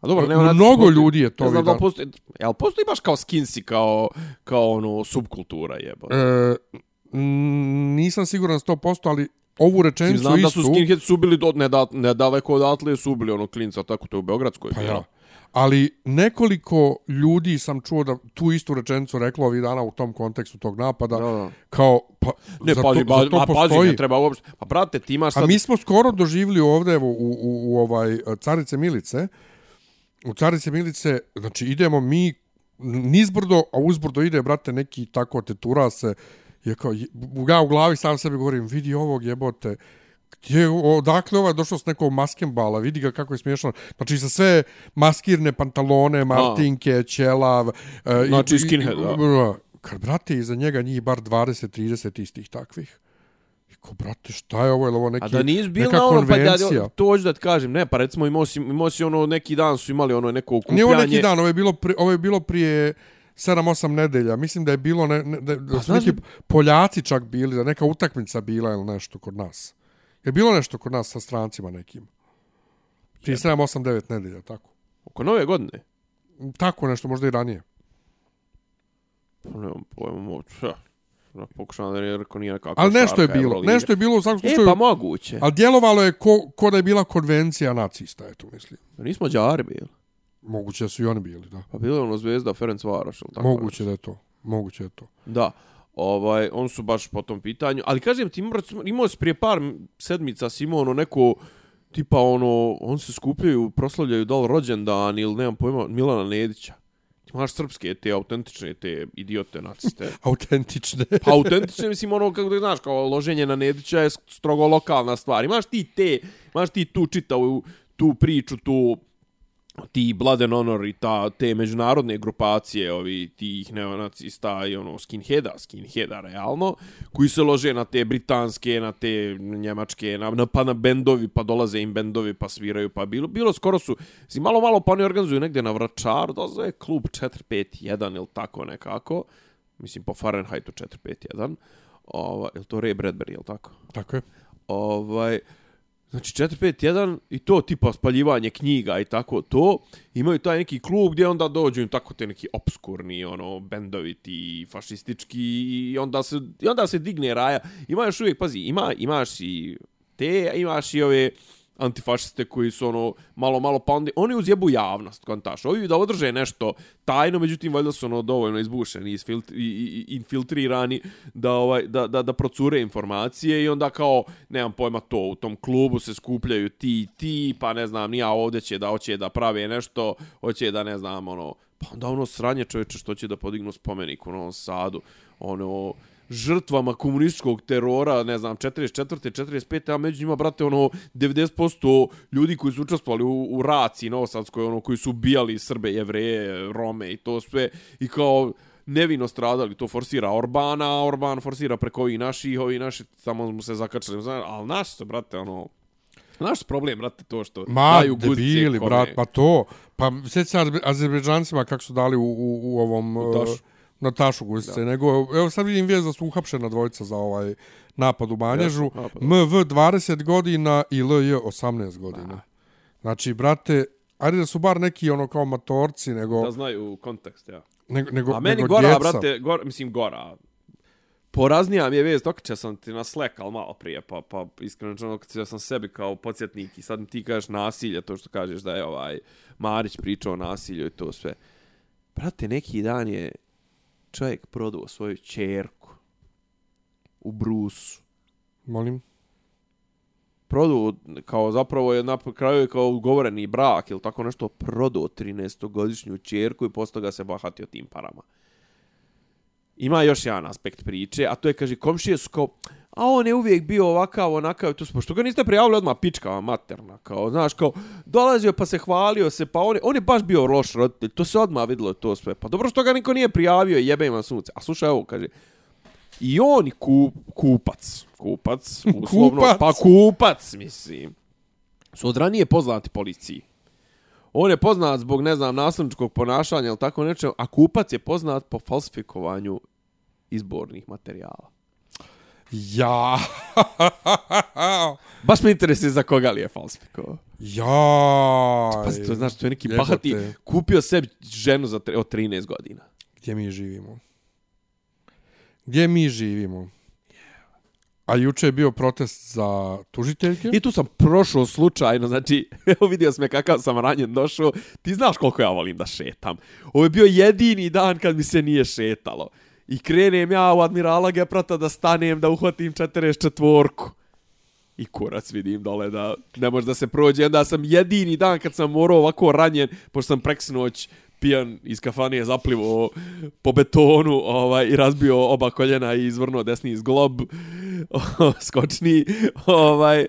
C: A dobro,
A: M-
C: neonacisti
A: mnogo
C: postoji-
A: ljudi je to
C: Ne znam da postoji, jel postoji baš kao skinsi, kao, kao ono, subkultura jebo.
A: E, nisam siguran 100%, ali ovu rečenicu
C: Znam da
A: istu...
C: su skinheads su bili do, neda, nedaleko odatle su bili ono klinca, tako to je u Beogradskoj.
A: Pa ja. Ali nekoliko ljudi sam čuo da tu istu rečenicu reklo ovih dana u tom kontekstu tog napada.
C: Da, da.
A: Kao, pa,
C: Ne,
A: za
C: pazi,
A: to,
C: ba,
A: za to
C: a pazi,
A: postoji.
C: ne treba uopšte. Pa brate, ti imaš sad...
A: A mi smo skoro doživjeli ovdje evo, u, u, u ovaj Carice Milice. U Carice Milice, znači idemo mi nizbrdo, a uzbrdo ide, brate, neki tako tetura se. Je kao, ja u glavi sam sebi govorim, vidi ovog jebote, gdje, odakle ovaj došao s nekog maskembala, vidi ga kako je smiješno. Znači sa sve maskirne pantalone, martinke, ćelav. e, i-
C: Znači
A: i-
C: skinhead, da.
A: da. Kad, brate, iza njega njih bar 20-30 istih takvih. I ko, brate, šta je ovo? Je ovo neki,
C: A da nisi bil
A: neka
C: na ono, pa da, to hoću da ti kažem, ne, pa recimo imao si, imao si ono, neki dan su imali ono neko okupljanje.
A: Nije ovo neki dan, ovo je bilo, pri, ovo je bilo prije 7-8 nedelja. Mislim da je bilo, ne, ne, da, da
C: Pa
A: su neki Poljaci čak bili, da neka utakmica bila ili nešto kod nas. Je bilo nešto kod nas sa strancima nekim? Prije 7-8-9 nedelja, tako.
C: Oko nove godine.
A: Tako nešto, možda i ranije.
C: Pa nemam pojma, moću. Da pokušavam da ne rekao nije nekako
A: Ali nešto je bilo,
C: Euroliga.
A: nešto je bilo u svakom
C: E,
A: slučaju.
C: pa moguće.
A: Ali djelovalo je ko, ko da je bila konvencija nacista, eto mislim.
C: Pa nismo Đari bili.
A: Moguće da su i oni bili, da.
C: Pa bilo je ono Zvezda Ferenc Varoš. ili tako
A: Moguće da je to. Moguće da je to.
C: Da. Ovaj, on su baš po tom pitanju. Ali kažem ti, imao- si prije par sedmica si imao ono neko, tipa ono, on se skupljaju, proslavljaju da li rođendan ili nemam pojma, Milana Nedića. Imaš srpske, te autentične, te idiote naciste.
A: Autentične.
C: Pa autentične, mislim, ono, kako da znaš, kao loženje na Nedića je strogo lokalna stvar. Imaš ti te, imaš ti tu čitavu, tu priču, tu ti Blood and Honor i ta, te međunarodne grupacije ovi tih neonacista i ono skinheada, skinheada realno, koji se lože na te britanske, na te njemačke, na, na, pa na bendovi, pa dolaze im bendovi, pa sviraju, pa bilo, bilo skoro su, si malo malo pa oni organizuju negdje na Vračaru, da zove klub 451 ili tako nekako, mislim po Fahrenheitu 451, Ova, je to Ray Bradbury, je li tako?
A: Tako je.
C: Ovaj, znači 451 i to tipa spaljivanje knjiga i tako to. Imaju taj neki klub gdje onda dođu im tako te neki obskurni ono bendovi ti fašistički i onda se i onda se digne raja. Ima još uvijek pazi, ima imaš i te, imaš i ove antifašiste koji su ono malo malo pa onda, oni uzjebu javnost kontaš. Ovi da održe nešto tajno, međutim valjda su ono dovoljno izbušeni, isfiltri, i, i, infiltrirani da ovaj da, da da procure informacije i onda kao nemam pojma to u tom klubu se skupljaju ti ti pa ne znam ni ja ovdje će da hoće da prave nešto, hoće da ne znam ono pa onda ono sranje čoveče što će da podignu spomenik u Novom Sadu, ono žrtvama komunističkog terora, ne znam, 44. 45. a među njima, brate, ono, 90% ljudi koji su učestvovali u, u raciji Novosadskoj, ono, koji su ubijali Srbe, Jevreje, Rome i to sve, i kao nevino stradali, to forsira Orbana, a Orban forsira preko ovih naših, ovi naši samo mu se zakačali, ali naši su, brate, ono, Naš problem, brate, to što
A: Ma,
C: daju guzice
A: debili,
C: kome.
A: brat, pa to. Pa sjeća se Azerbe- Azerbejdžancima kako su dali u, u, u ovom...
C: U tašu.
A: Uh, Na tašu guzice. Nego, evo sad vidim vijest da su uhapšena dvojica za ovaj napad u Banježu.
C: Napad.
A: MV 20 godina i LJ 18 godina. Znači, brate, ajde da su bar neki ono kao matorci, nego,
C: Da znaju kontekst, ja.
A: nego, nego,
C: A meni
A: nego
C: gora,
A: djeca.
C: brate, gora, mislim gora. Poraznija mi je vez, dok će sam ti na Slack, ali malo prije, pa, pa iskreno kad ja sam sebi kao podsjetnik i sad mi ti kažeš nasilje, to što kažeš da je ovaj Marić pričao o nasilju i to sve. Brate, neki dan je čovjek prodao svoju čerku u Brusu.
A: Molim.
C: Prodao, kao zapravo je na kraju je kao ugovoreni brak ili tako nešto, prodao 13-godišnju čerku i posle toga se bahatio tim parama. Ima još jedan aspekt priče, a to je, kaže, komšije su kao, a on je uvijek bio ovakav, onakav, to smo, što ga niste prijavili odmah pičkava materna, kao, znaš, kao, dolazio pa se hvalio se, pa on je, on je baš bio loš roditelj, to se odmah videlo to sve, pa dobro što ga niko nije prijavio, jebe ima sunce, a slušaj ovo, kaže, i on i ku, kupac, kupac, uslovno,
A: Kupac.
C: pa kupac, mislim, su od ranije poznati policiji. On je poznat zbog, ne znam, nasilničkog ponašanja ili tako nečem, a kupac je poznat po falsifikovanju izbornih materijala.
A: Ja.
C: Baš me interesuje za koga li je falsifikovao.
A: ja.
C: Pa to znaš, to je neki
A: Jebote.
C: bahati, kupio sebi ženu za tre, od 13 godina.
A: Gdje mi živimo? Gdje mi živimo? A juče je bio protest za tužiteljke.
C: I tu sam prošao slučajno, znači, evo vidio sam je kakav sam ranjen došao. Ti znaš koliko ja volim da šetam. Ovo je bio jedini dan kad mi se nije šetalo. I krenem ja u Admirala Geprata da stanem, da uhvatim 44-ku. I kurac vidim dole da ne može da se prođe. Onda sam jedini dan kad sam morao ovako ranjen, pošto sam preksinoć pijan iz kafanije zaplivo po betonu ovaj, i razbio oba koljena i izvrnuo desni zglob skočni ovaj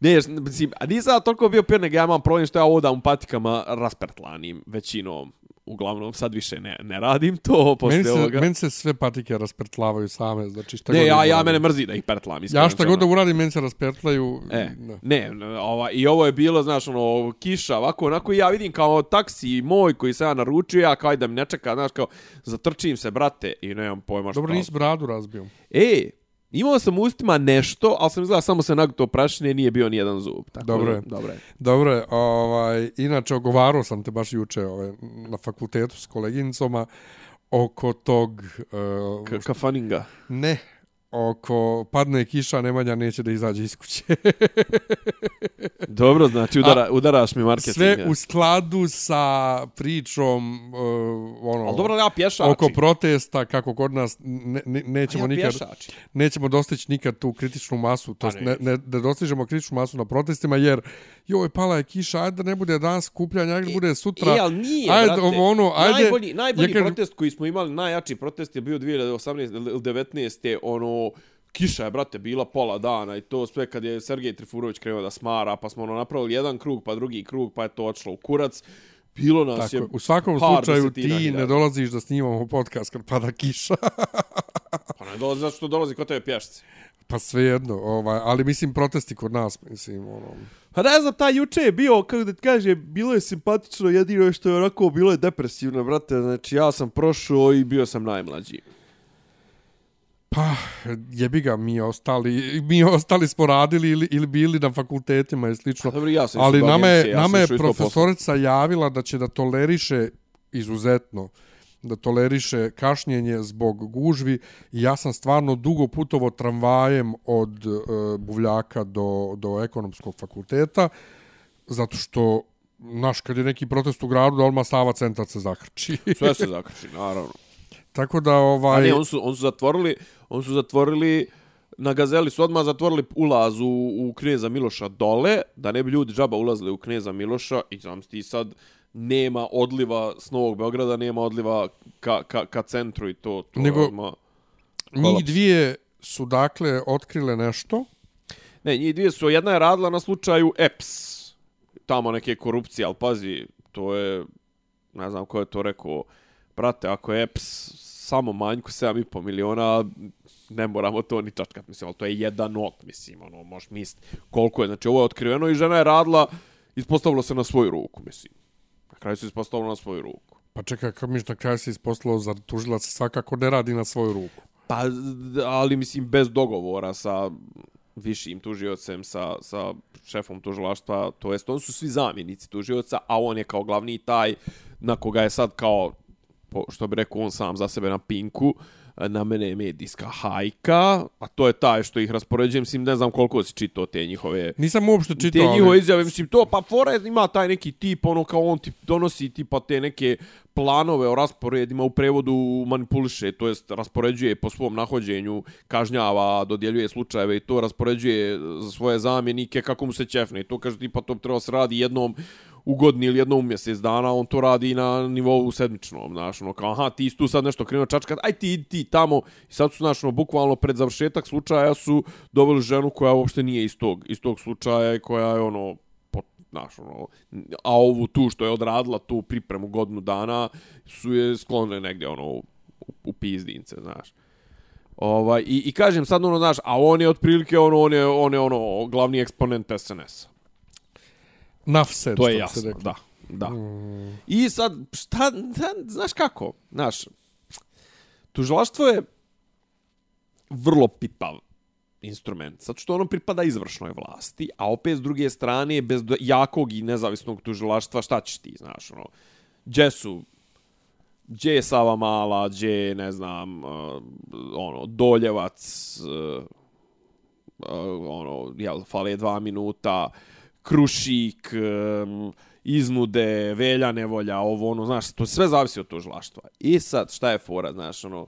C: ne mislim, a nisam toliko bio pijan nego ja imam problem što ja odam patikama raspertlanim većinom uglavnom sad više ne, ne radim to posle
A: Meni se,
C: ovoga
A: meni se sve patike raspertlavaju same, znači šta
C: ne
A: god
C: ja, ja mene mrzi da ih pertlam
A: Ja šta god da
C: rečeno.
A: uradim, meni se raspertlaju.
C: E, ne, ne, ova, i ovo je bilo, znaš, ono, kiša, ovako, onako, i ja vidim kao taksi moj koji se ja naručio, ja kao da mi ne čeka, znaš, kao, zatrčim se, brate, i nemam pojma šta.
A: Dobro, nisi bradu razbio.
C: E, imao sam u ustima nešto, ali sam izgleda samo se naguto prašine, nije bio ni jedan zub. Tako,
A: Dobro je.
C: Dobro je.
A: Dobro je, ovaj, inače ogovarao sam te baš juče ovaj, na fakultetu s koleginicama oko tog... Uh,
C: K kafaninga.
A: ne, oko padne kiša, Nemanja neće da izađe iz kuće.
C: Dobro, znači udara, udaraš mi marketing.
A: Sve
C: ja.
A: u skladu sa pričom uh, ono,
C: Ali dobro, ja pješačim.
A: oko protesta, kako kod nas ne, ne, nećemo
C: ja
A: nikad
C: pješačim.
A: nećemo dostići nikad tu kritičnu masu, to
C: Pa
A: jest ne, ne, da dostižemo kritičnu masu na protestima, jer joj, pala je kiša, ajde da ne bude danas skupljanja, ajde da bude sutra.
C: E, ali nije,
A: ajde,
C: brate.
A: ovo, ono, ajde,
C: Najbolji, najbolji
A: kažem-
C: protest koji smo imali, najjači protest je bio 2018 ili 19. ono, kiša je, brate, bila pola dana i to sve kad je Sergej Trifurović krenuo da smara, pa smo ono napravili jedan krug, pa drugi krug, pa je to odšlo u kurac. Bilo nas
A: Tako,
C: je
A: u svakom
C: par
A: slučaju ti
C: hiljada.
A: ne dolaziš da snimamo podcast kad pada kiša.
C: Pa ne dolazi zato što dolazi kod tebe pješci.
A: pa svejedno, ovaj, ali mislim protesti kod nas, mislim, ono...
C: Pa ne znam, taj juče je bio, kako da ti kaže, bilo je simpatično, jedino što je onako, bilo je depresivno, brate, znači ja sam prošao i bio sam najmlađi.
A: Pa, jebi ga, mi ostali, mi ostali smo radili ili, ili bili na fakultetima i slično.
C: Dobro, ja sam
A: Ali nama je,
C: ja
A: nama je profesorica javila da će da toleriše izuzetno da toleriše kašnjenje zbog gužvi i ja sam stvarno dugo putovo tramvajem od e, Buvljaka do, do ekonomskog fakulteta zato što naš kad je neki protest u gradu da odmah Sava centar se zakrči.
C: Sve se zakrči, naravno.
A: Tako da
C: A
A: ovaj
C: ne, on su, on su zatvorili, on su zatvorili, na Gazeli su odmah zatvorili ulaz u, u Kneza Miloša dole, da ne bi ljudi džaba ulazili u Kneza Miloša i znam ti sad nema odliva s Novog Beograda, nema odliva ka, ka, ka centru i to. to
A: Nego-
C: odmah...
A: njih dvije su dakle otkrile nešto.
C: Ne, njih dvije su, jedna je radila na slučaju EPS, tamo neke korupcije, ali pazi, to je, ne znam ko je to rekao, brate, ako je EPS samo manjku 7,5 miliona, ne moramo to ni čačkat, mislim, ali to je jedan not, mislim, ono, možeš misliti koliko je, znači ovo je otkriveno i žena je radila, ispostavilo se na svoju ruku, mislim. Na kraju se ispostavilo na svoju ruku.
A: Pa čekaj, kako mi na kraju se isposlao za tužilac svakako ne radi na svoju ruku.
C: Pa, ali mislim bez dogovora sa višim tužiocem, sa, sa šefom tužilaštva, to jest on su svi zamjenici tužioca, a on je kao glavni taj na koga je sad kao, po, što bi rekao on sam za sebe na pinku, na mene je medijska hajka, a to je taj što ih raspoređujem, mislim, ne znam koliko si čitao te njihove
A: Nisam uopšte
C: te
A: čitao,
C: njihove
A: ali
C: izjave, mislim, to, pa fore ima taj neki tip, ono kao on ti donosi tipa te neke planove o rasporedima u prevodu manipuliše, to jest raspoređuje po svom nahođenju, kažnjava, dodjeljuje slučajeve i to raspoređuje za svoje zamjenike kako mu se ćefne. I to kaže tipa to bi trebalo se radi jednom u godini ili jednom u mjesec dana, on to radi na nivou sedmičnom, znaš, ono, kao, aha, ti si tu sad nešto krenuo čačkat, aj ti, ti tamo, i sad su, znaš, ono, bukvalno pred završetak slučaja su doveli ženu koja uopšte nije iz tog, iz tog slučaja i koja je, ono, pot, znaš, ono, a ovu tu što je odradila tu pripremu godinu dana su je sklonile negdje, ono, u, u pizdince, znaš. Ovaj, i, I kažem sad, ono, znaš, a on je otprilike, ono, on je, on je, ono, glavni eksponent SNS-a.
A: Nafset,
C: To je
A: što
C: jasno, da. Da. I sad, šta, šta, znaš kako? Znaš, tužilaštvo je vrlo pipav instrument, zato što ono pripada izvršnoj vlasti, a opet s druge strane, bez jakog i nezavisnog tužilaštva, šta ćeš ti, znaš, ono, gdje su, gdje je Sava Mala, gdje je, ne znam, uh, ono, Doljevac, uh, uh, ono, jel, fale dva minuta, Krušik, iznude, velja nevolja, ovo, ono, znaš, to sve zavisi od tužilaštva. I sad, šta je fora, znaš, ono,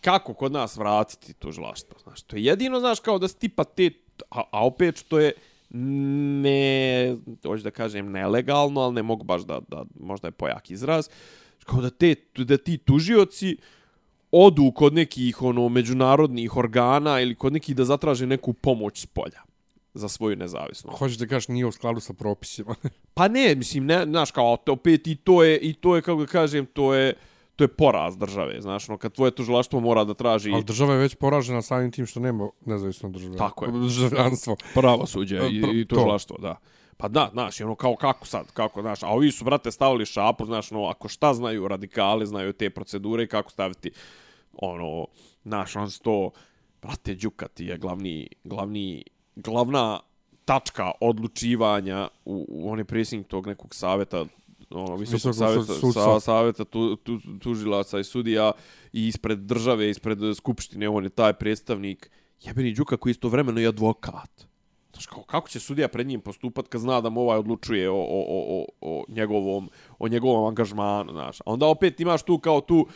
C: kako kod nas vratiti tužilaštvo, znaš, to je jedino, znaš, kao da si tipa te, a, a opet što je ne, hoću da kažem, nelegalno, ali ne mogu baš da, da možda je pojak izraz, kao da, te, da ti tužioci odu kod nekih ono međunarodnih organa ili kod nekih da zatraže neku pomoć s polja za svoju nezavisnost.
A: Hoćeš da kažeš nije u skladu sa propisima.
C: Pa ne, mislim, ne, znaš, kao, opet i to je, i to je, kako da kažem, to je, to je poraz države, znaš, no, kad tvoje tužilaštvo mora da traži
A: Ali država je već poražena samim tim što nema nezavisno države.
C: Tako je.
A: Državljanstvo.
C: pravosuđe
A: E,
C: i,
A: pr-
C: i tužilaštvo, da. Pa da, znaš, ono kao kako sad, kako, znaš, a ovi su, brate, stavili šapu, znaš, no, ako šta znaju radikali, znaju te procedure i kako staviti, ono, znaš, on to, brate, Đuka ti je glavni, glavni, glavna tačka odlučivanja u, u on je predsjednik tog nekog saveta ono visokog
A: Visokog
C: saveta sa, saveta tu, tu, tužilaca i sudija i ispred države ispred skupštine on je taj predstavnik. Jebeni Đuka koji je istovremeno i advokat. Znaš, kao, kako će sudija pred njim postupat kad zna da mu ovaj odlučuje o, o, o, o, o, njegovom, o njegovom angažmanu, znaš. A onda opet imaš tu kao tu,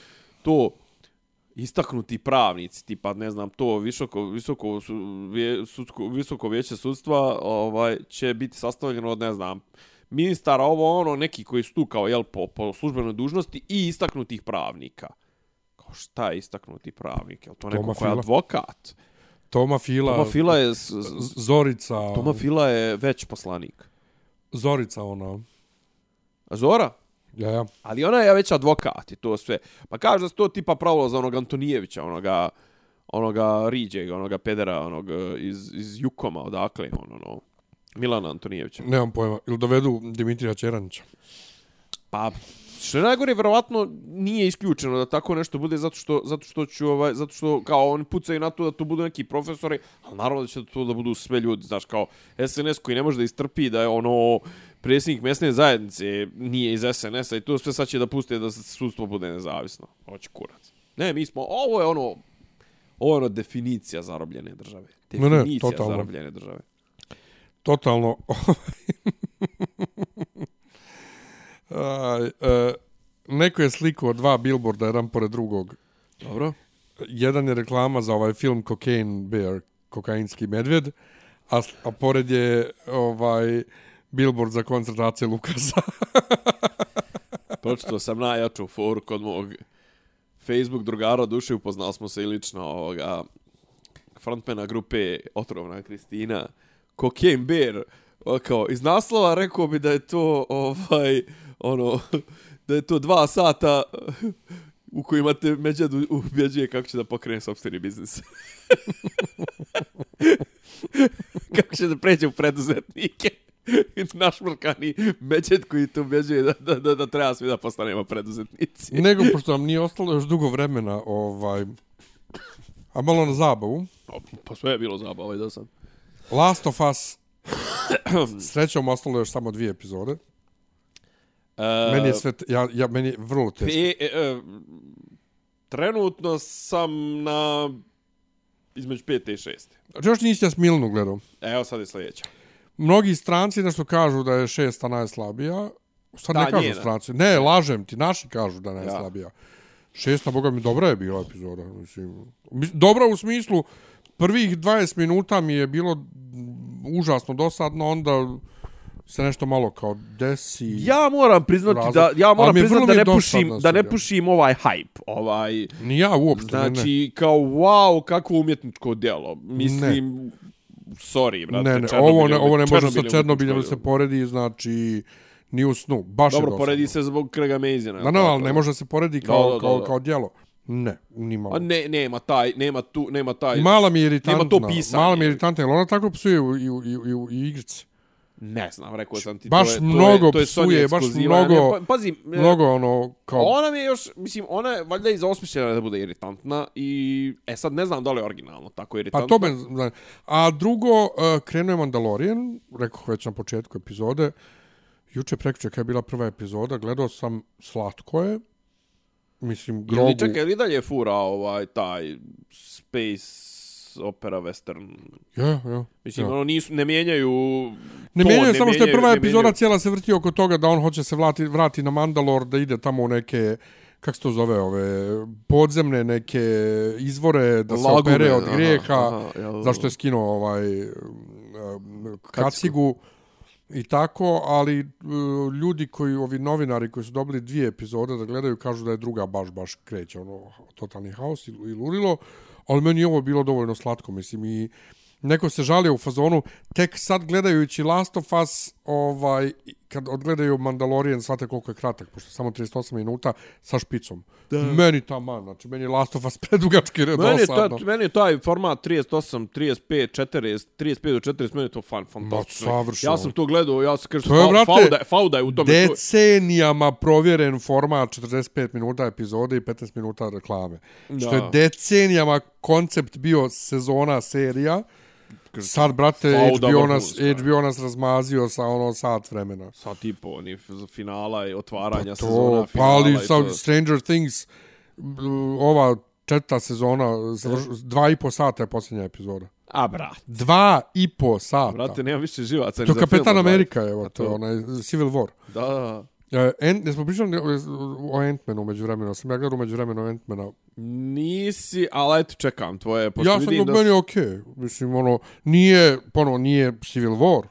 C: to istaknuti pravnici, tipa, ne znam, to visoko, visoko, sudsko, visoko vijeće sudstva ovaj, će biti sastavljeno od, ne znam, ministara, ovo ono, neki koji su tu kao, jel, po, po službenoj dužnosti i istaknutih pravnika. Kao šta je istaknuti pravnik? Jel to neko
A: Toma
C: ko je advokat?
A: Toma Fila,
C: Toma Fila je, s-
A: Z- Zorica,
C: Toma Fila je već poslanik.
A: Zorica ona.
C: Zora?
A: Ja, ja.
C: Ali ona je već advokat i to sve. Pa kaže da se to tipa pravilo za onog Antonijevića, onoga, onoga Riđega, onoga pedera, onog e, iz, iz Jukoma, odakle, on, ono, Milana Antonijevića.
A: Nemam pojma. Ili dovedu Dimitrija Čeranića.
C: Pa, što je najgore, verovatno nije isključeno da tako nešto bude zato što, zato što ću, ovaj, zato što kao oni pucaju na to da to budu neki profesori, ali naravno da će to da budu sve ljudi, znaš, kao SNS koji ne može da istrpi da je ono predsjednik mesne zajednice nije iz SNS-a i to sve sad će da puste da sudstvo bude nezavisno. Hoće kurac. Ne, mi smo, ovo je ono, ovo je ono definicija zarobljene države.
A: Ne, ne,
C: Definicija
A: totalno.
C: zarobljene države.
A: Totalno. Aj, e, neko je slikao dva billboarda, jedan pored drugog.
C: Dobro.
A: Jedan je reklama za ovaj film Cocaine Bear, kokainski medvjed, a, a pored je ovaj billboard za koncentracije Lukasa.
C: Pročito sam najjaču foru kod mog Facebook drugara duše, upoznali smo se i lično ovoga frontmana grupe Otrovna Kristina, Cocaine Bear, kao, iz naslova rekao bi da je to ovaj, ono, da je to dva sata u kojima te Međed ubjeđuje kako će da pokrene sobstveni biznis. kako će da pređe u preduzetnike. Naš mrkani Međed koji te ubjeđuje da, da, da, da treba svi da postanemo preduzetnici.
A: Nego, pošto nam nije ostalo još dugo vremena, ovaj, a malo na zabavu,
C: Pa sve je bilo zabava i da sam.
A: Last of Us, srećom ostalo još samo dvije epizode.
C: E,
A: Meni je sve, ja, ja, meni je vrlo teško.
C: E, e, e, trenutno sam na između pete i šeste.
A: Znači, još nisi ja Smilnu gledao.
C: Evo sad je sljedeća.
A: Mnogi stranci nešto kažu da je šesta najslabija. Sad
C: Da,
A: ne kažu
C: njena.
A: stranci. Ne, lažem ti, naši kažu da je najslabija. Šesta, boga mi, dobra je bila epizoda. Mislim. Mis- Dobra u smislu, prvih 20 minuta mi je bilo užasno dosadno, onda se nešto malo kao desi.
C: Ja moram priznati
A: Razlog.
C: da ja moram priznati da ne pušim da ne pušim ovaj hype, ovaj
A: Ni ja uopšte, ne, ne.
C: znači kao wow kakvo umjetničko djelo. Mislim sorry brate.
A: ne, ne, ovo ne, ovo ne može sa
C: Černobil je
A: Černobiljem se poredi, znači ni u snu. Baš je
C: Dobro, poredi se zbog Craiga Mazina.
A: Da, ne, ali ne može se poredi kao,
C: Da, da, da,
A: kao,
C: da.
A: kao djelo. Ne, ni malo.
C: A ne, nema taj, nema tu, nema taj.
A: Mala mi je iritantna.
C: Nema to pisanje.
A: Mala mi je iritantna, jer ona tako psuje i u, i u, i u igrici.
C: Ne znam, rekao sam ti.
A: Baš
C: to je,
A: mnogo
C: to je, to je
A: psuje, baš mnogo-
C: pa, pazi, e,
A: Mnogo ono, kao...
C: Ona mi je još, mislim, ona je valjda iz osmišljena da bude iritantna i, e sad ne znam da li je originalno tako
A: Pa
C: iritantna.
A: to me, zna- a drugo, uh, krenuo je Mandalorian, rekao već na početku epizode, juče prekriče kad je bila prva epizoda, gledao sam slatko je, mislim, grogu.
C: Ili čekaj, ili dalje fura ovaj, taj space opera western.
A: Ja, ja.
C: Mislim,
A: ja.
C: ono nisu, ne mijenjaju...
A: Ne
C: to,
A: mijenjaju, samo što je prva
C: ne
A: epizoda
C: mijenjaju-
A: cijela se vrti oko toga da on hoće se vrati, vrati na Mandalor, da ide tamo u neke kako se to zove, ove podzemne neke izvore, da se
C: Lagune,
A: opere od grijeha,
C: aha, jel?
A: zašto je skinuo ovaj kacigu i tako, ali uh, ljudi koji, ovi novinari koji su dobili dvije epizode da gledaju, kažu da je druga baš, baš kreće, ono, totalni haos i, i lurilo, ali meni je ovo bilo dovoljno slatko, mislim, i neko se žalio u fazonu, tek sad gledajući Last of Us, ovaj, kad odgledaju Mandalorian, shvate koliko je kratak, pošto je samo 38 minuta sa špicom. Da. Meni taman, znači, meni je Last of Us predugački red
C: Meni ta, meni je taj format 38, 35, 40, 35 do 40, meni je to fan, fantastično.
A: savršeno.
C: Ja sam to gledao, ja sam kažem,
A: To
C: fa,
A: brate,
C: fauda, fauda je u tome. to-
A: decenijama provjeren format 45 minuta epizode i 15 minuta reklame. Da. Što je decenijama koncept bio sezona, serija. Sad, brate, HBO nas,
C: vrhunska.
A: HBO nas razmazio sa ono sat vremena.
C: Sa tipo, oni finala i otvaranja
A: To,
C: sezona,
A: pa ali sa
C: to.
A: Stranger Things, ova četvrta sezona, završ, dva i po sata je posljednja epizoda.
C: A, brat.
A: Dva i po sata.
C: Brate, nema više živaca.
A: to
C: za
A: Kapetan
C: film,
A: Amerika, evo, to je onaj Civil War.
C: Da, da.
A: Uh, Ant, jesmo pričali o, Ant-Manu među vremenu, sam ja gledao među vremenu Ant-Mana.
C: Nisi, ali eto, čekam tvoje, pošto
A: Ja sam
C: vidim da...
A: meni okej. Okay. Mislim, ono, nije, ponovo, nije Civil War.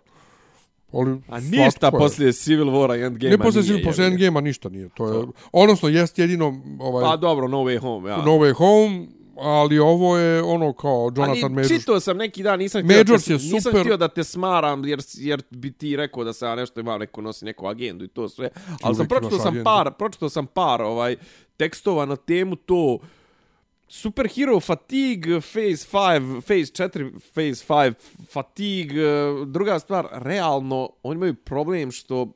A: Ali
C: A ništa
A: je.
C: poslije Civil Wara i Endgame-a
A: Ne poslije
C: nije,
A: Civil, poslije. Endgame-a ništa nije. To je, odnosno, jest jedino ovaj,
C: Pa dobro, No Way Home, ja.
A: No Way Home, ali ovo je ono kao Jonathan
C: Ali
A: Majors.
C: čitao sam neki dan, nisam htio,
A: Majors
C: da
A: je
C: te, nisam
A: super.
C: htio da te smaram, jer, jer bi ti rekao da se ja nešto imam, neko nosi neku agendu i to sve. Ali sam pročitao
A: imaš
C: sam
A: agendu.
C: par, pročitao sam par ovaj tekstova na temu to Superhero Fatigue, Phase 5, Phase 4, Phase 5, Fatigue, eh, druga stvar, realno, oni imaju problem što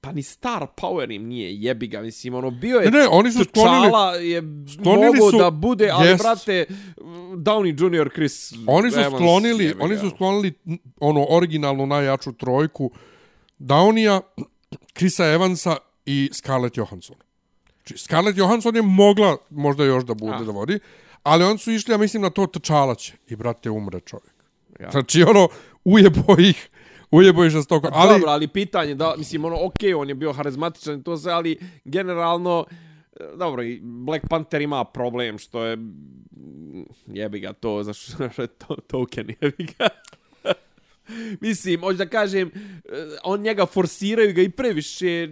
C: pa ni Star Power im nije jebi ga, mislim, ono, bio je
A: Ne, ne, oni su sklonili-
C: T'Challa je
A: sklonili
C: mogo
A: su-
C: da bude, ali
A: jest.
C: brate, Downey Jr. Chris
A: Oni su
C: Evans,
A: sklonili,
C: jebi
A: oni su sklonili ono originalnu najjaču trojku Downija, Chrisa Evansa i Scarlett Johansson. Znači, Scarlett Johansson je mogla možda još da bude
C: Ah.
A: da vodi, ali oni su išli, ja mislim, na to trčalaće. I, brate, umre čovjek.
C: Ja.
A: Znači, ono, ujebo ih, ujebo ih žestoko.
C: Ali, Dobro, ali pitanje, da, mislim, ono, okej, on je bio harizmatičan i to sve, ali generalno, e, dobro, i Black Panther ima problem što je, jebi ga to, zašto što je to, token, jebi ga. mislim, hoću da kažem, e, on njega forsiraju ga i previše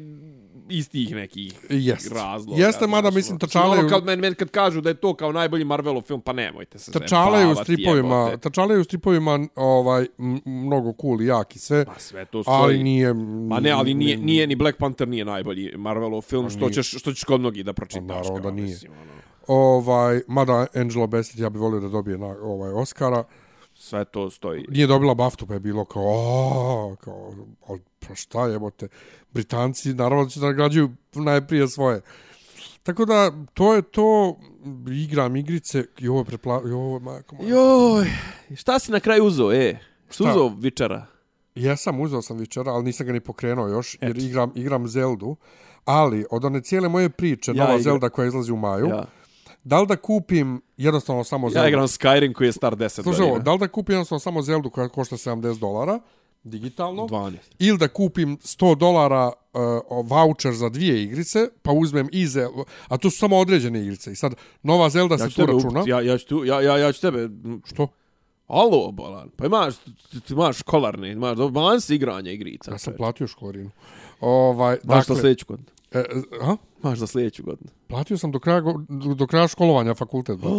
C: iz tih nekih
A: Jest.
C: razloga.
A: Jeste, mada, mislim,
C: ono.
A: trčalaju-
C: Ono, kad, men, men, kad kažu da je to kao najbolji Marvelov film, pa nemojte se
A: trčalaju u
C: zajebavati,
A: stripovima, trčalaju u stripovima ovaj, mnogo cool i jak i sve,
C: Pa sve to stoji.
A: ali nije...
C: Ma ne, ali nije, nije ni Black Panther nije najbolji Marvelov film, što ćeš, što ćeš kod mnogih da pročitaš.
A: Pa naravno da nije.
C: Mislim, ono,
A: Ovaj, mada Angela Bassett, ja bih volio da dobije na, ovaj Oscara.
C: Sve to stoji.
A: Nije dobila BAFTA, pa je bilo kao, "A, kao, ali pa šta jebote, Britanci naravno da će da nagrađuju najprije svoje. Tako da, to je to, igram igrice, i ovo je prepla... I ovo je, majko moja.
C: Joj, šta si na kraju uzeo, e? Što
A: Šta?
C: uzeo Vičara?
A: Jesam, uzeo sam večera, ali nisam ga ni pokrenuo još, jer igram, igram Zeldu. Ali, od one cijele moje priče,
C: Ja
A: nova
C: igram-
A: Zelda koja izlazi u maju,
C: Ja.
A: Da li da kupim jednostavno samo Zeldu?
C: Ja igram Skyrim koji je star 10
A: Slušaj, ovo,
C: godina.
A: da li da kupim jednostavno samo Zeldu koja košta 70 dolara, digitalno,
C: 12.
A: ili da kupim 100 dolara uh, voucher za dvije igrice, pa uzmem i Zeldu, a to su samo određene igrice. I sad, nova Zelda
C: Ja
A: se tu računa.
C: ja, ja, ću tu, ja, ja, ja ću tebe...
A: Što?
C: Alo, bolan. Pa imaš, ti, ti imaš školarne, imaš balans igranja igrica.
A: Ja sam platio školarinu. Ovaj,
C: Maš za sljedeću godinu.
A: e, aha?
C: Maš za sljedeću godinu.
A: Platio sam do kraja, do, kraja školovanja fakultet. brate.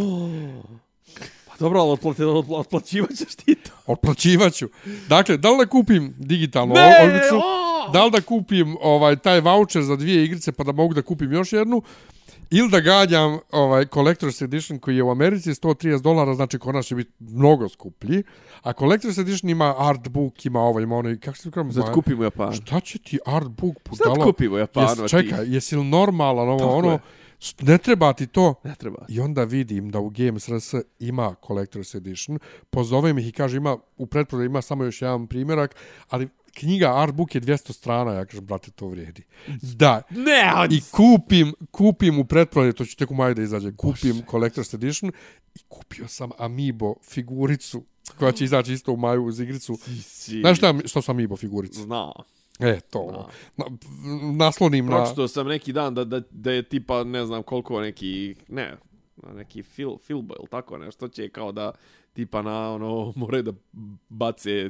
C: Pa dobro, ali otplati, otplaćivat ćeš ti to.
A: Otplaćivaću. Dakle, da li da kupim digitalno
C: Ne,
A: odličnu,
C: o!
A: da li da kupim ovaj taj voucher za dvije igrice pa da mogu da kupim još jednu, Ili da ganjam ovaj Collector's Edition koji je u Americi 130 dolara, znači kod nas će biti mnogo skuplji. A Collector's Edition ima artbook, ima ovo, ima ono, i kako se kažem?
C: Sad kupimo Japanu.
A: Šta će ti artbook budalo?
C: Sad kupimo Japanu.
A: Jes, čekaj, jesi li normalan ovo,
C: Tako
A: ono,
C: je.
A: ne treba ti to?
C: Ne treba.
A: I onda vidim da u Games RS ima Collector's Edition, pozovem ih i kaže ima, u pretprodaju ima samo još jedan primjerak, ali knjiga Artbook je 200 strana, ja kažem, brate, to vrijedi. Da,
C: Ne,
A: i kupim, kupim u pretprodaju, to će tek u maju da izađe, kupim Collector's Edition i kupio sam Amiibo figuricu koja će izaći isto u maju uz igricu.
C: si...
A: Znaš šta, što sam Amiibo figuricu?
C: Zna.
A: E, to. Na, naslonim na...
C: Pročito sam neki dan da, da, da je tipa, ne znam koliko neki, ne, neki fil, filbo ili tako nešto će kao da tipa na ono more da bace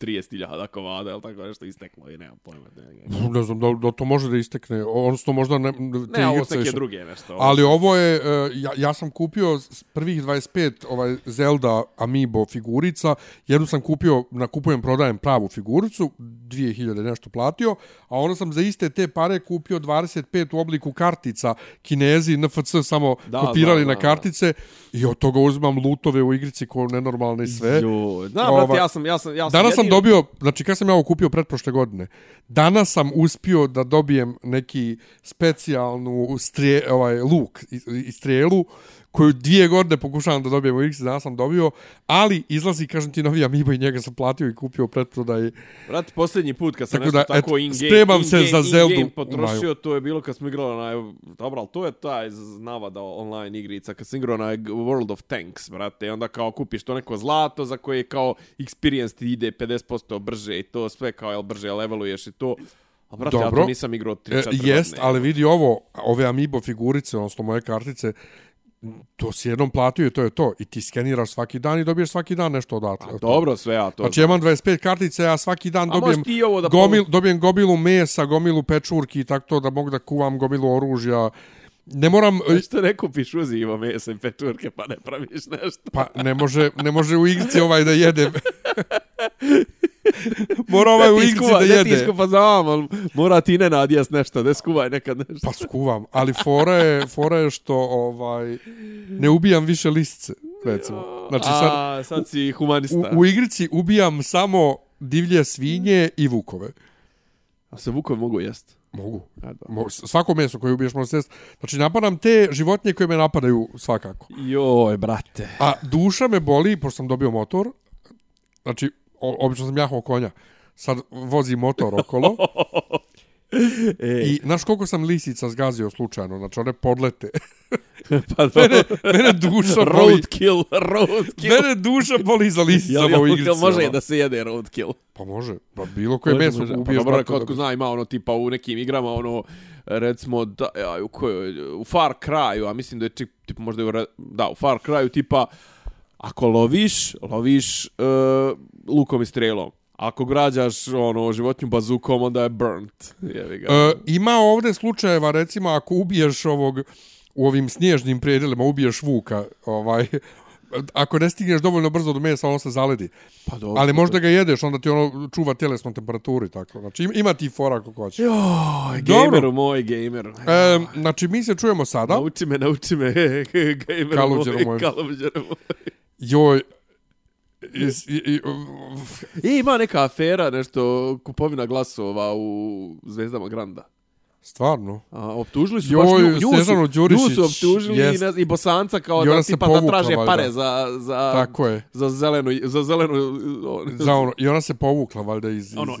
C: 30.000 komada ili tako nešto isteklo i nemam pojma. Ne,
A: Ne znam, da, da to može da istekne, odnosno možda ne, te
C: ne ovo
A: igrice
C: su neke
A: više-
C: druge nešto. ovo
A: Ali ovo je, e, ja, ja sam kupio prvih 25 ovaj Zelda Amiibo figurica, jednu sam kupio, na kupujem prodajem pravu figuricu, 2000 nešto platio, a onda sam za iste te pare kupio 25 u obliku kartica, kinezi, NFC samo
C: Da,
A: kopirali
C: da,
A: na
C: da,
A: kartice i od toga uzimam lutove u igrici ko nenormalne i sve.
C: Jo, da, brate, ja sam, ja sam, ja sam
A: Danas sam
C: jedini-
A: dobio, znači kad sam ja ovo kupio pretprošle godine, danas sam uspio da dobijem neki specijalnu strije, ovaj, luk i, i strijelu koju dvije godine pokušavam da dobijem u igrici, danas sam dobio, ali izlazi, kažem ti, novi Amiibo i njega sam platio i kupio u pretprodaji.
C: Brate, posljednji put kad sam
A: Tako
C: nešto
A: da,
C: tako
A: eto,
C: in
A: se
C: in-game-
A: za Zeldu
C: in-game
A: u
C: potrošio, to je bilo kad smo igrali na, dobro, ali to je taj navada online igrica, kad sam igrao na World of Tanks, brate, i onda kao kupiš to neko zlato za koje kao experience ti ide 50% brže i to sve kao, jel brže leveluješ i to. A brate, ja
A: Dobro.
C: to nisam igrao 3-4
A: E,
C: godine.
A: jest, ali vidi ovo, ove Amiibo figurice, odnosno moje kartice, to si jednom platio i to je to. I ti skeniraš svaki dan i dobiješ svaki dan nešto odatle.
C: A, dobro, sve ja to
A: Znači ja imam 25 kartice, ja svaki dan
C: A
A: dobijem,
C: možeš ti ovo da
A: gomil, dobijem gomilu mesa, gomilu pečurki i tako to da mogu da kuvam gomilu oružja. Ne moram,
C: znam. Što ne kupiš uzivo mesa i pečurke pa ne praviš nešto.
A: pa ne može, ne može u igrici ovaj da jede. Mora ovaj u igrici da
C: Ne ti
A: jede.
C: iskupa za ali mora ti ne nadijas nešto, ne skuvaj nekad nešto.
A: Pa skuvam, ali fora je, fora je što ovaj ne ubijam više lisce, recimo. Znači sad,
C: A, sad si humanista.
A: u, u igrici ubijam samo divlje svinje i vukove.
C: A se vukovi mogu jest?
A: Mogu. Mo, svako meso koje ubiješ može sjest. Znači napadam te životinje koje me napadaju svakako.
C: Joj, brate.
A: A duša me boli, pošto sam dobio motor. Znači, o, obično sam jahao konja. Sad vozi motor okolo.
C: Ej,
A: I znaš koliko sam lisica zgazio slučajno? Znači, one podlete.
C: pa
A: mene, mene duša boli.
C: Roadkill, roadkill.
A: Mene duša boli za
C: Jel,
A: lisicama
C: jel,
A: u
C: jel,
A: igrici.
C: može
A: ono.
C: da se jede roadkill?
A: Pa može. Pa bilo koje meso
C: Može,
A: ubiješ.
C: Pa dobro, kod
A: da-
C: ko zna, ima ono tipa u nekim igrama, ono, recimo, da, ja, u kojoj, u Far Cry-u, a mislim da je čip, tipa možda je u, da, u Far Cry-u, tipa, ako loviš, loviš uh, lukom i strelom. Ako građaš ono životinju bazukom, onda je burnt. Jevi ga.
A: E, ima ovde slučajeva, recimo, ako ubiješ ovog, u ovim snježnim predelima, ubiješ vuka, ovaj, ako ne stigneš dovoljno brzo do mesa, on se zaledi.
C: pa dobro.
A: Ali možda ga jedeš, onda ti ono čuva tjelesnu temperaturu i tako. Znači, ima- ti fora kako hoće.
C: Joj, gameru moj, gameru.
A: E, znači, mi se čujemo sada.
C: Nauči me, nauči me, gameru
A: Kaluđeru
C: moj,
A: moj. Joj, is, i, i,
C: ima neka afera, nešto, kupovina glasova u Zvezdama Granda.
A: stvarno.
C: A, optužili su
A: Joj,
C: baš nju, su,
A: Đurišić,
C: nju su optužili
A: jest.
C: i, ne, i Bosanca kao da
A: se
C: tipa da traže
A: valjda.
C: pare za, za,
A: Tako je.
C: za zelenu, za zelenu,
A: Za ono, I ona se povukla, valjda, iz... iz
C: Ono,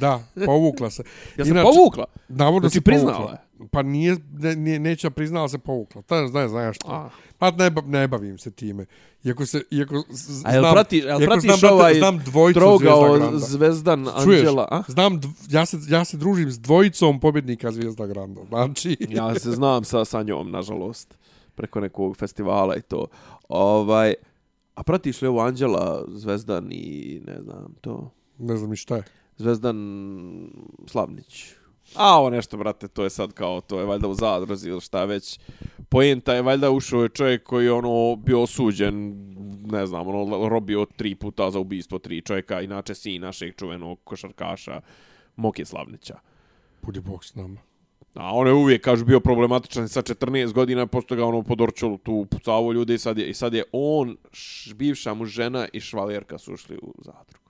A: Da, povukla se.
C: ja
A: Inače-
C: povukla.
A: Navodno
C: Znači,
A: se
C: priznala
A: povukla.
C: je?
A: Pa nije, ne, nije, neće priznala se povukla. Ta ne znaš, znaš što. Pa ne, ne bavim se time. Iako se, iako z-
C: A jel
A: znam,
C: prati, jel pratiš
A: znam, brate,
C: ovaj
A: znam dvojicu
C: trogao
A: Zvijezda Granda.
C: Zvezdan
A: Čuješ?
C: Anđela? A?
A: Znam, ja, se, ja se družim s dvojicom pobjednika Zvijezda Granda. Znači,
C: Ja se znam sa, sa njom, nažalost, preko nekog festivala i to. Ovaj, a pratiš li ovo Anđela, Zvezdan i ne znam, to...
A: ne znam ni šta je.
C: Zvezdan Slavnić. A ovo nešto, brate, to je sad kao, to je valjda u zadruzi ili šta već. Pojenta je valjda ušao je čovjek koji je ono bio osuđen, ne znam, ono robio tri puta za ubistvo tri čovjeka, inače sin našeg čuvenog košarkaša Moke Slavnića.
A: Budi Bog s nama.
C: A on je uvijek, kažu, bio problematičan sa 14 godina, posto ga ono podorčalo tu pucavo ljude i sad je, i sad je on, š, bivša mu žena i švalerka su ušli u zadrugu.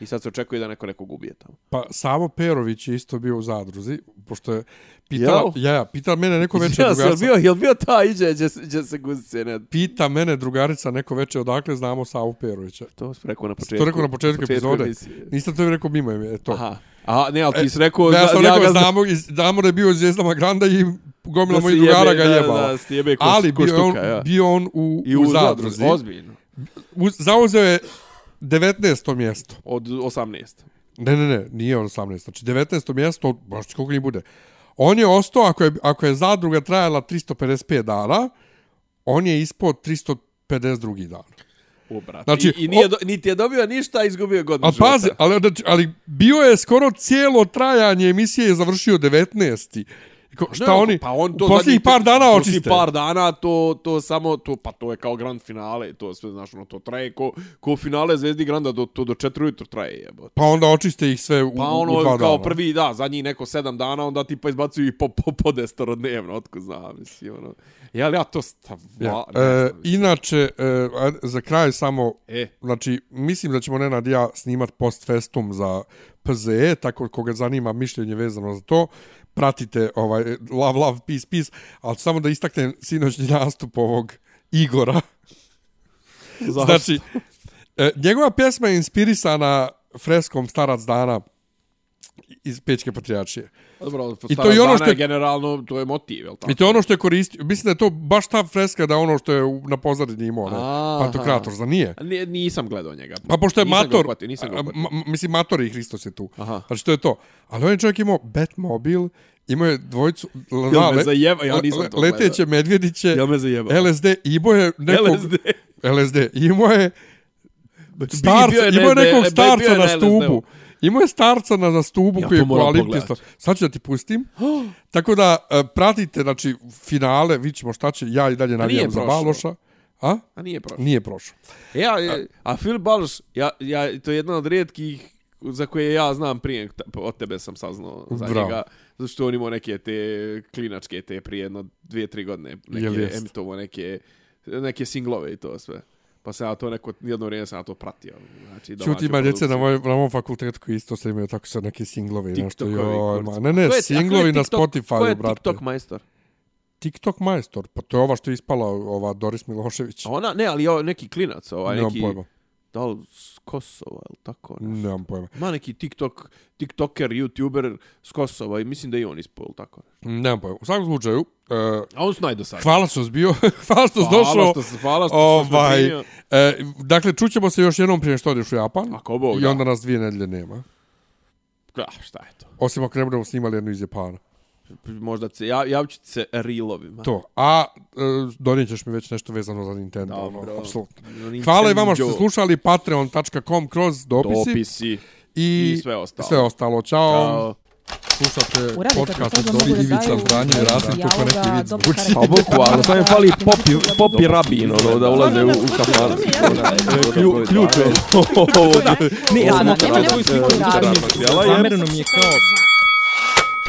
C: I sad se očekuje da neko nekog ubije tamo.
A: Pa Savo Perović je isto bio u zadruzi, pošto je pitala,
C: Jel?
A: ja, ja, pitala mene neko veče
C: Ja, jel
A: drugarica,
C: bio, jel bio ta iđe, gdje, se- gdje se guzice ne...
A: pita mene drugarica neko veče odakle znamo Savu Perovića.
C: To si rekao na početku.
A: To rekao na početku epizode.
C: emisije.
A: Nisam to rekao mimo je to.
C: Aha. Aha, ne, ali ti si rekao...
A: Ne, ja sam
C: ja
A: rekao,
C: ga znam-
A: znamo, znamo da je bio Zvijezdama Granda i gomila
C: Da
A: mojih drugara ga
C: da,
A: jebala.
C: da, se jebe
A: Ali bio, on,
C: ja.
A: bio on u,
C: I
A: u,
C: u
A: zadruzi.
C: Ozbiljno.
A: Zauzeo je 19. mjesto.
C: Od 18.
A: Ne, ne, ne, nije on 18. Znači 19. mjesto, baš koliko ni bude. On je ostao, ako je, ako je zadruga trajala 355 dana, on je ispod 352 dana.
C: U, brate.
A: Znači,
C: I, i nije,
A: o-
C: do, niti je dobio ništa, izgubio godinu
A: A pazi, ali, znači, ali bio je skoro cijelo trajanje emisije je završio 19. Ko- Šta
C: Ne,
A: oni,
C: pa on to
A: u posljednjih
C: zadnjih-
A: par dana očiste.
C: par dana to, to samo, to, pa to je kao grand finale, to sve, znaš, ono, to traje ko, ko finale Zvezdi Granda, do, to do četiri ujutro traje, jebote.
A: Pa onda očiste ih sve u,
C: Pa
A: u
C: ono,
A: dva
C: kao
A: dana.
C: prvi, da, zadnji neko sedam dana, onda ti pa izbacuju i po, po, po destoro dnevno, otko znam, mislim, ono. Ja, ja to stavla,
A: Ja.
C: ne
A: E,
C: znam, mislim.
A: inače, e, za kraj samo,
C: E,
A: znači, mislim da ćemo Nenad i ja snimat post festum za PZE, tako koga zanima mišljenje vezano za to, pratite ovaj love, love, peace, peace, ali samo da istaknem sinoćni nastup ovog Igora.
C: zašto?
A: Znači, e, njegova pjesma je inspirisana freskom Starac dana iz Pečke patrijačije.
C: Dobro,
A: I to je ono što je-
C: generalno, to je motiv, jel tako?
A: I to je ono što je koristio, mislim da je to baš ta freska da je ono što je na pozadini imao, ne?
C: Aha.
A: Pantokrator, za nije?
C: Nije, nisam gledao njega.
A: Pa pošto je
C: nisam
A: Mator,
C: Ga nisam ga
A: ma, mislim Mator i Hristos je tu.
C: Aha.
A: Znači to je to. Ali on je čovjek imao Batmobil, imao je dvojicu, l-
C: Jel
A: na,
C: me
A: le-
C: zajeba? Ja nisam to
A: leteće medvjediće,
C: Jel me zajebao?
A: LSD, i imao je nekog...
C: LSD.
A: LSD. Imao je
C: Bio
A: starca,
C: je
A: imao je nekog starca
C: je
A: na stubu. Imao je starca na, na stubu
C: Ja
A: koji je
C: pogledat.
A: Sad ću da ti pustim. Tako da e, pratite, znači, finale, vidit ćemo šta će, ja i dalje navijam za. Baloša. A?
C: A nije prošlo.
A: Nije prošao.
C: Ja, a, a Filip Baloš, ja, ja, to je jedna od rijetkih za koje ja znam prije, od tebe sam saznao za
A: Bravo.
C: njega, zato što on imao neke te klinačke te prije jedno dvije, tri godine, neke emitovo neke, neke singlove i to sve. Pa sam ja to neko, jedno vrijeme sam ja to pratio. Znači,
A: Čuti
C: domaću
A: ima djece na, moj, na mom fakultetu koji isto se imaju tako sad neke singlovi. Nešto, joj,
C: kurc.
A: ma, ne, ne,
C: Ko je- ko je
A: singlovi na
C: TikTok- Ko
A: Spotify,
C: je
A: brate.
C: TikTok majstor?
A: TikTok majstor, pa to je ova što je ispala, ova Doris Milošević.
C: A ona, ne, ali ovo neki klinac, ovaj,
A: Nemam
C: neki,
A: pojma.
C: da li Kosova, ili tako? Ne.
A: Nemam pojma.
C: Ima neki TikTok, TikToker, YouTuber s Kosova i mislim da i on ispao, ili tako?
A: Nemam pojma. U svakom slučaju, uh,
C: A on su najdosadniji.
A: hvala što si bio, hvala što si
C: Hvala
A: došao.
C: što si- hvala što- si
A: ovaj,
C: primio.
A: e, dakle, čućemo se još jednom prije što odeš u Japan.
C: Ako Bog
A: I
C: da.
A: onda nas dvije nedelje nema.
C: Ah, šta je to?
A: Osim ako ne budemo snimali jednu iz Japana.
C: Možda se, ja, javit ću ti se reelovima.
A: To. A e, donijet ćeš mi već nešto vezano za Nintendo.
C: Dobro.
A: Ono, apsolutno.
C: Nintendo.
A: Hvala i vama što ste slušali patreon.com kroz dopisi.
C: Dopisi.
A: I,
C: I sve ostalo.
A: Sve ostalo. Ćao. Slušate podcast od
B: mogu da
A: Ivica
B: daju
A: Zdanje i Rasim, kako neki vid
B: dobro
A: zvuči.
D: Pa bukvalno, samo im fali popi, popi rabin, ono, da ulaze u, u kafan. Klju, ključ je ovo. Ne, ja sam
B: Da, razloga.
D: zamereno mi je kao...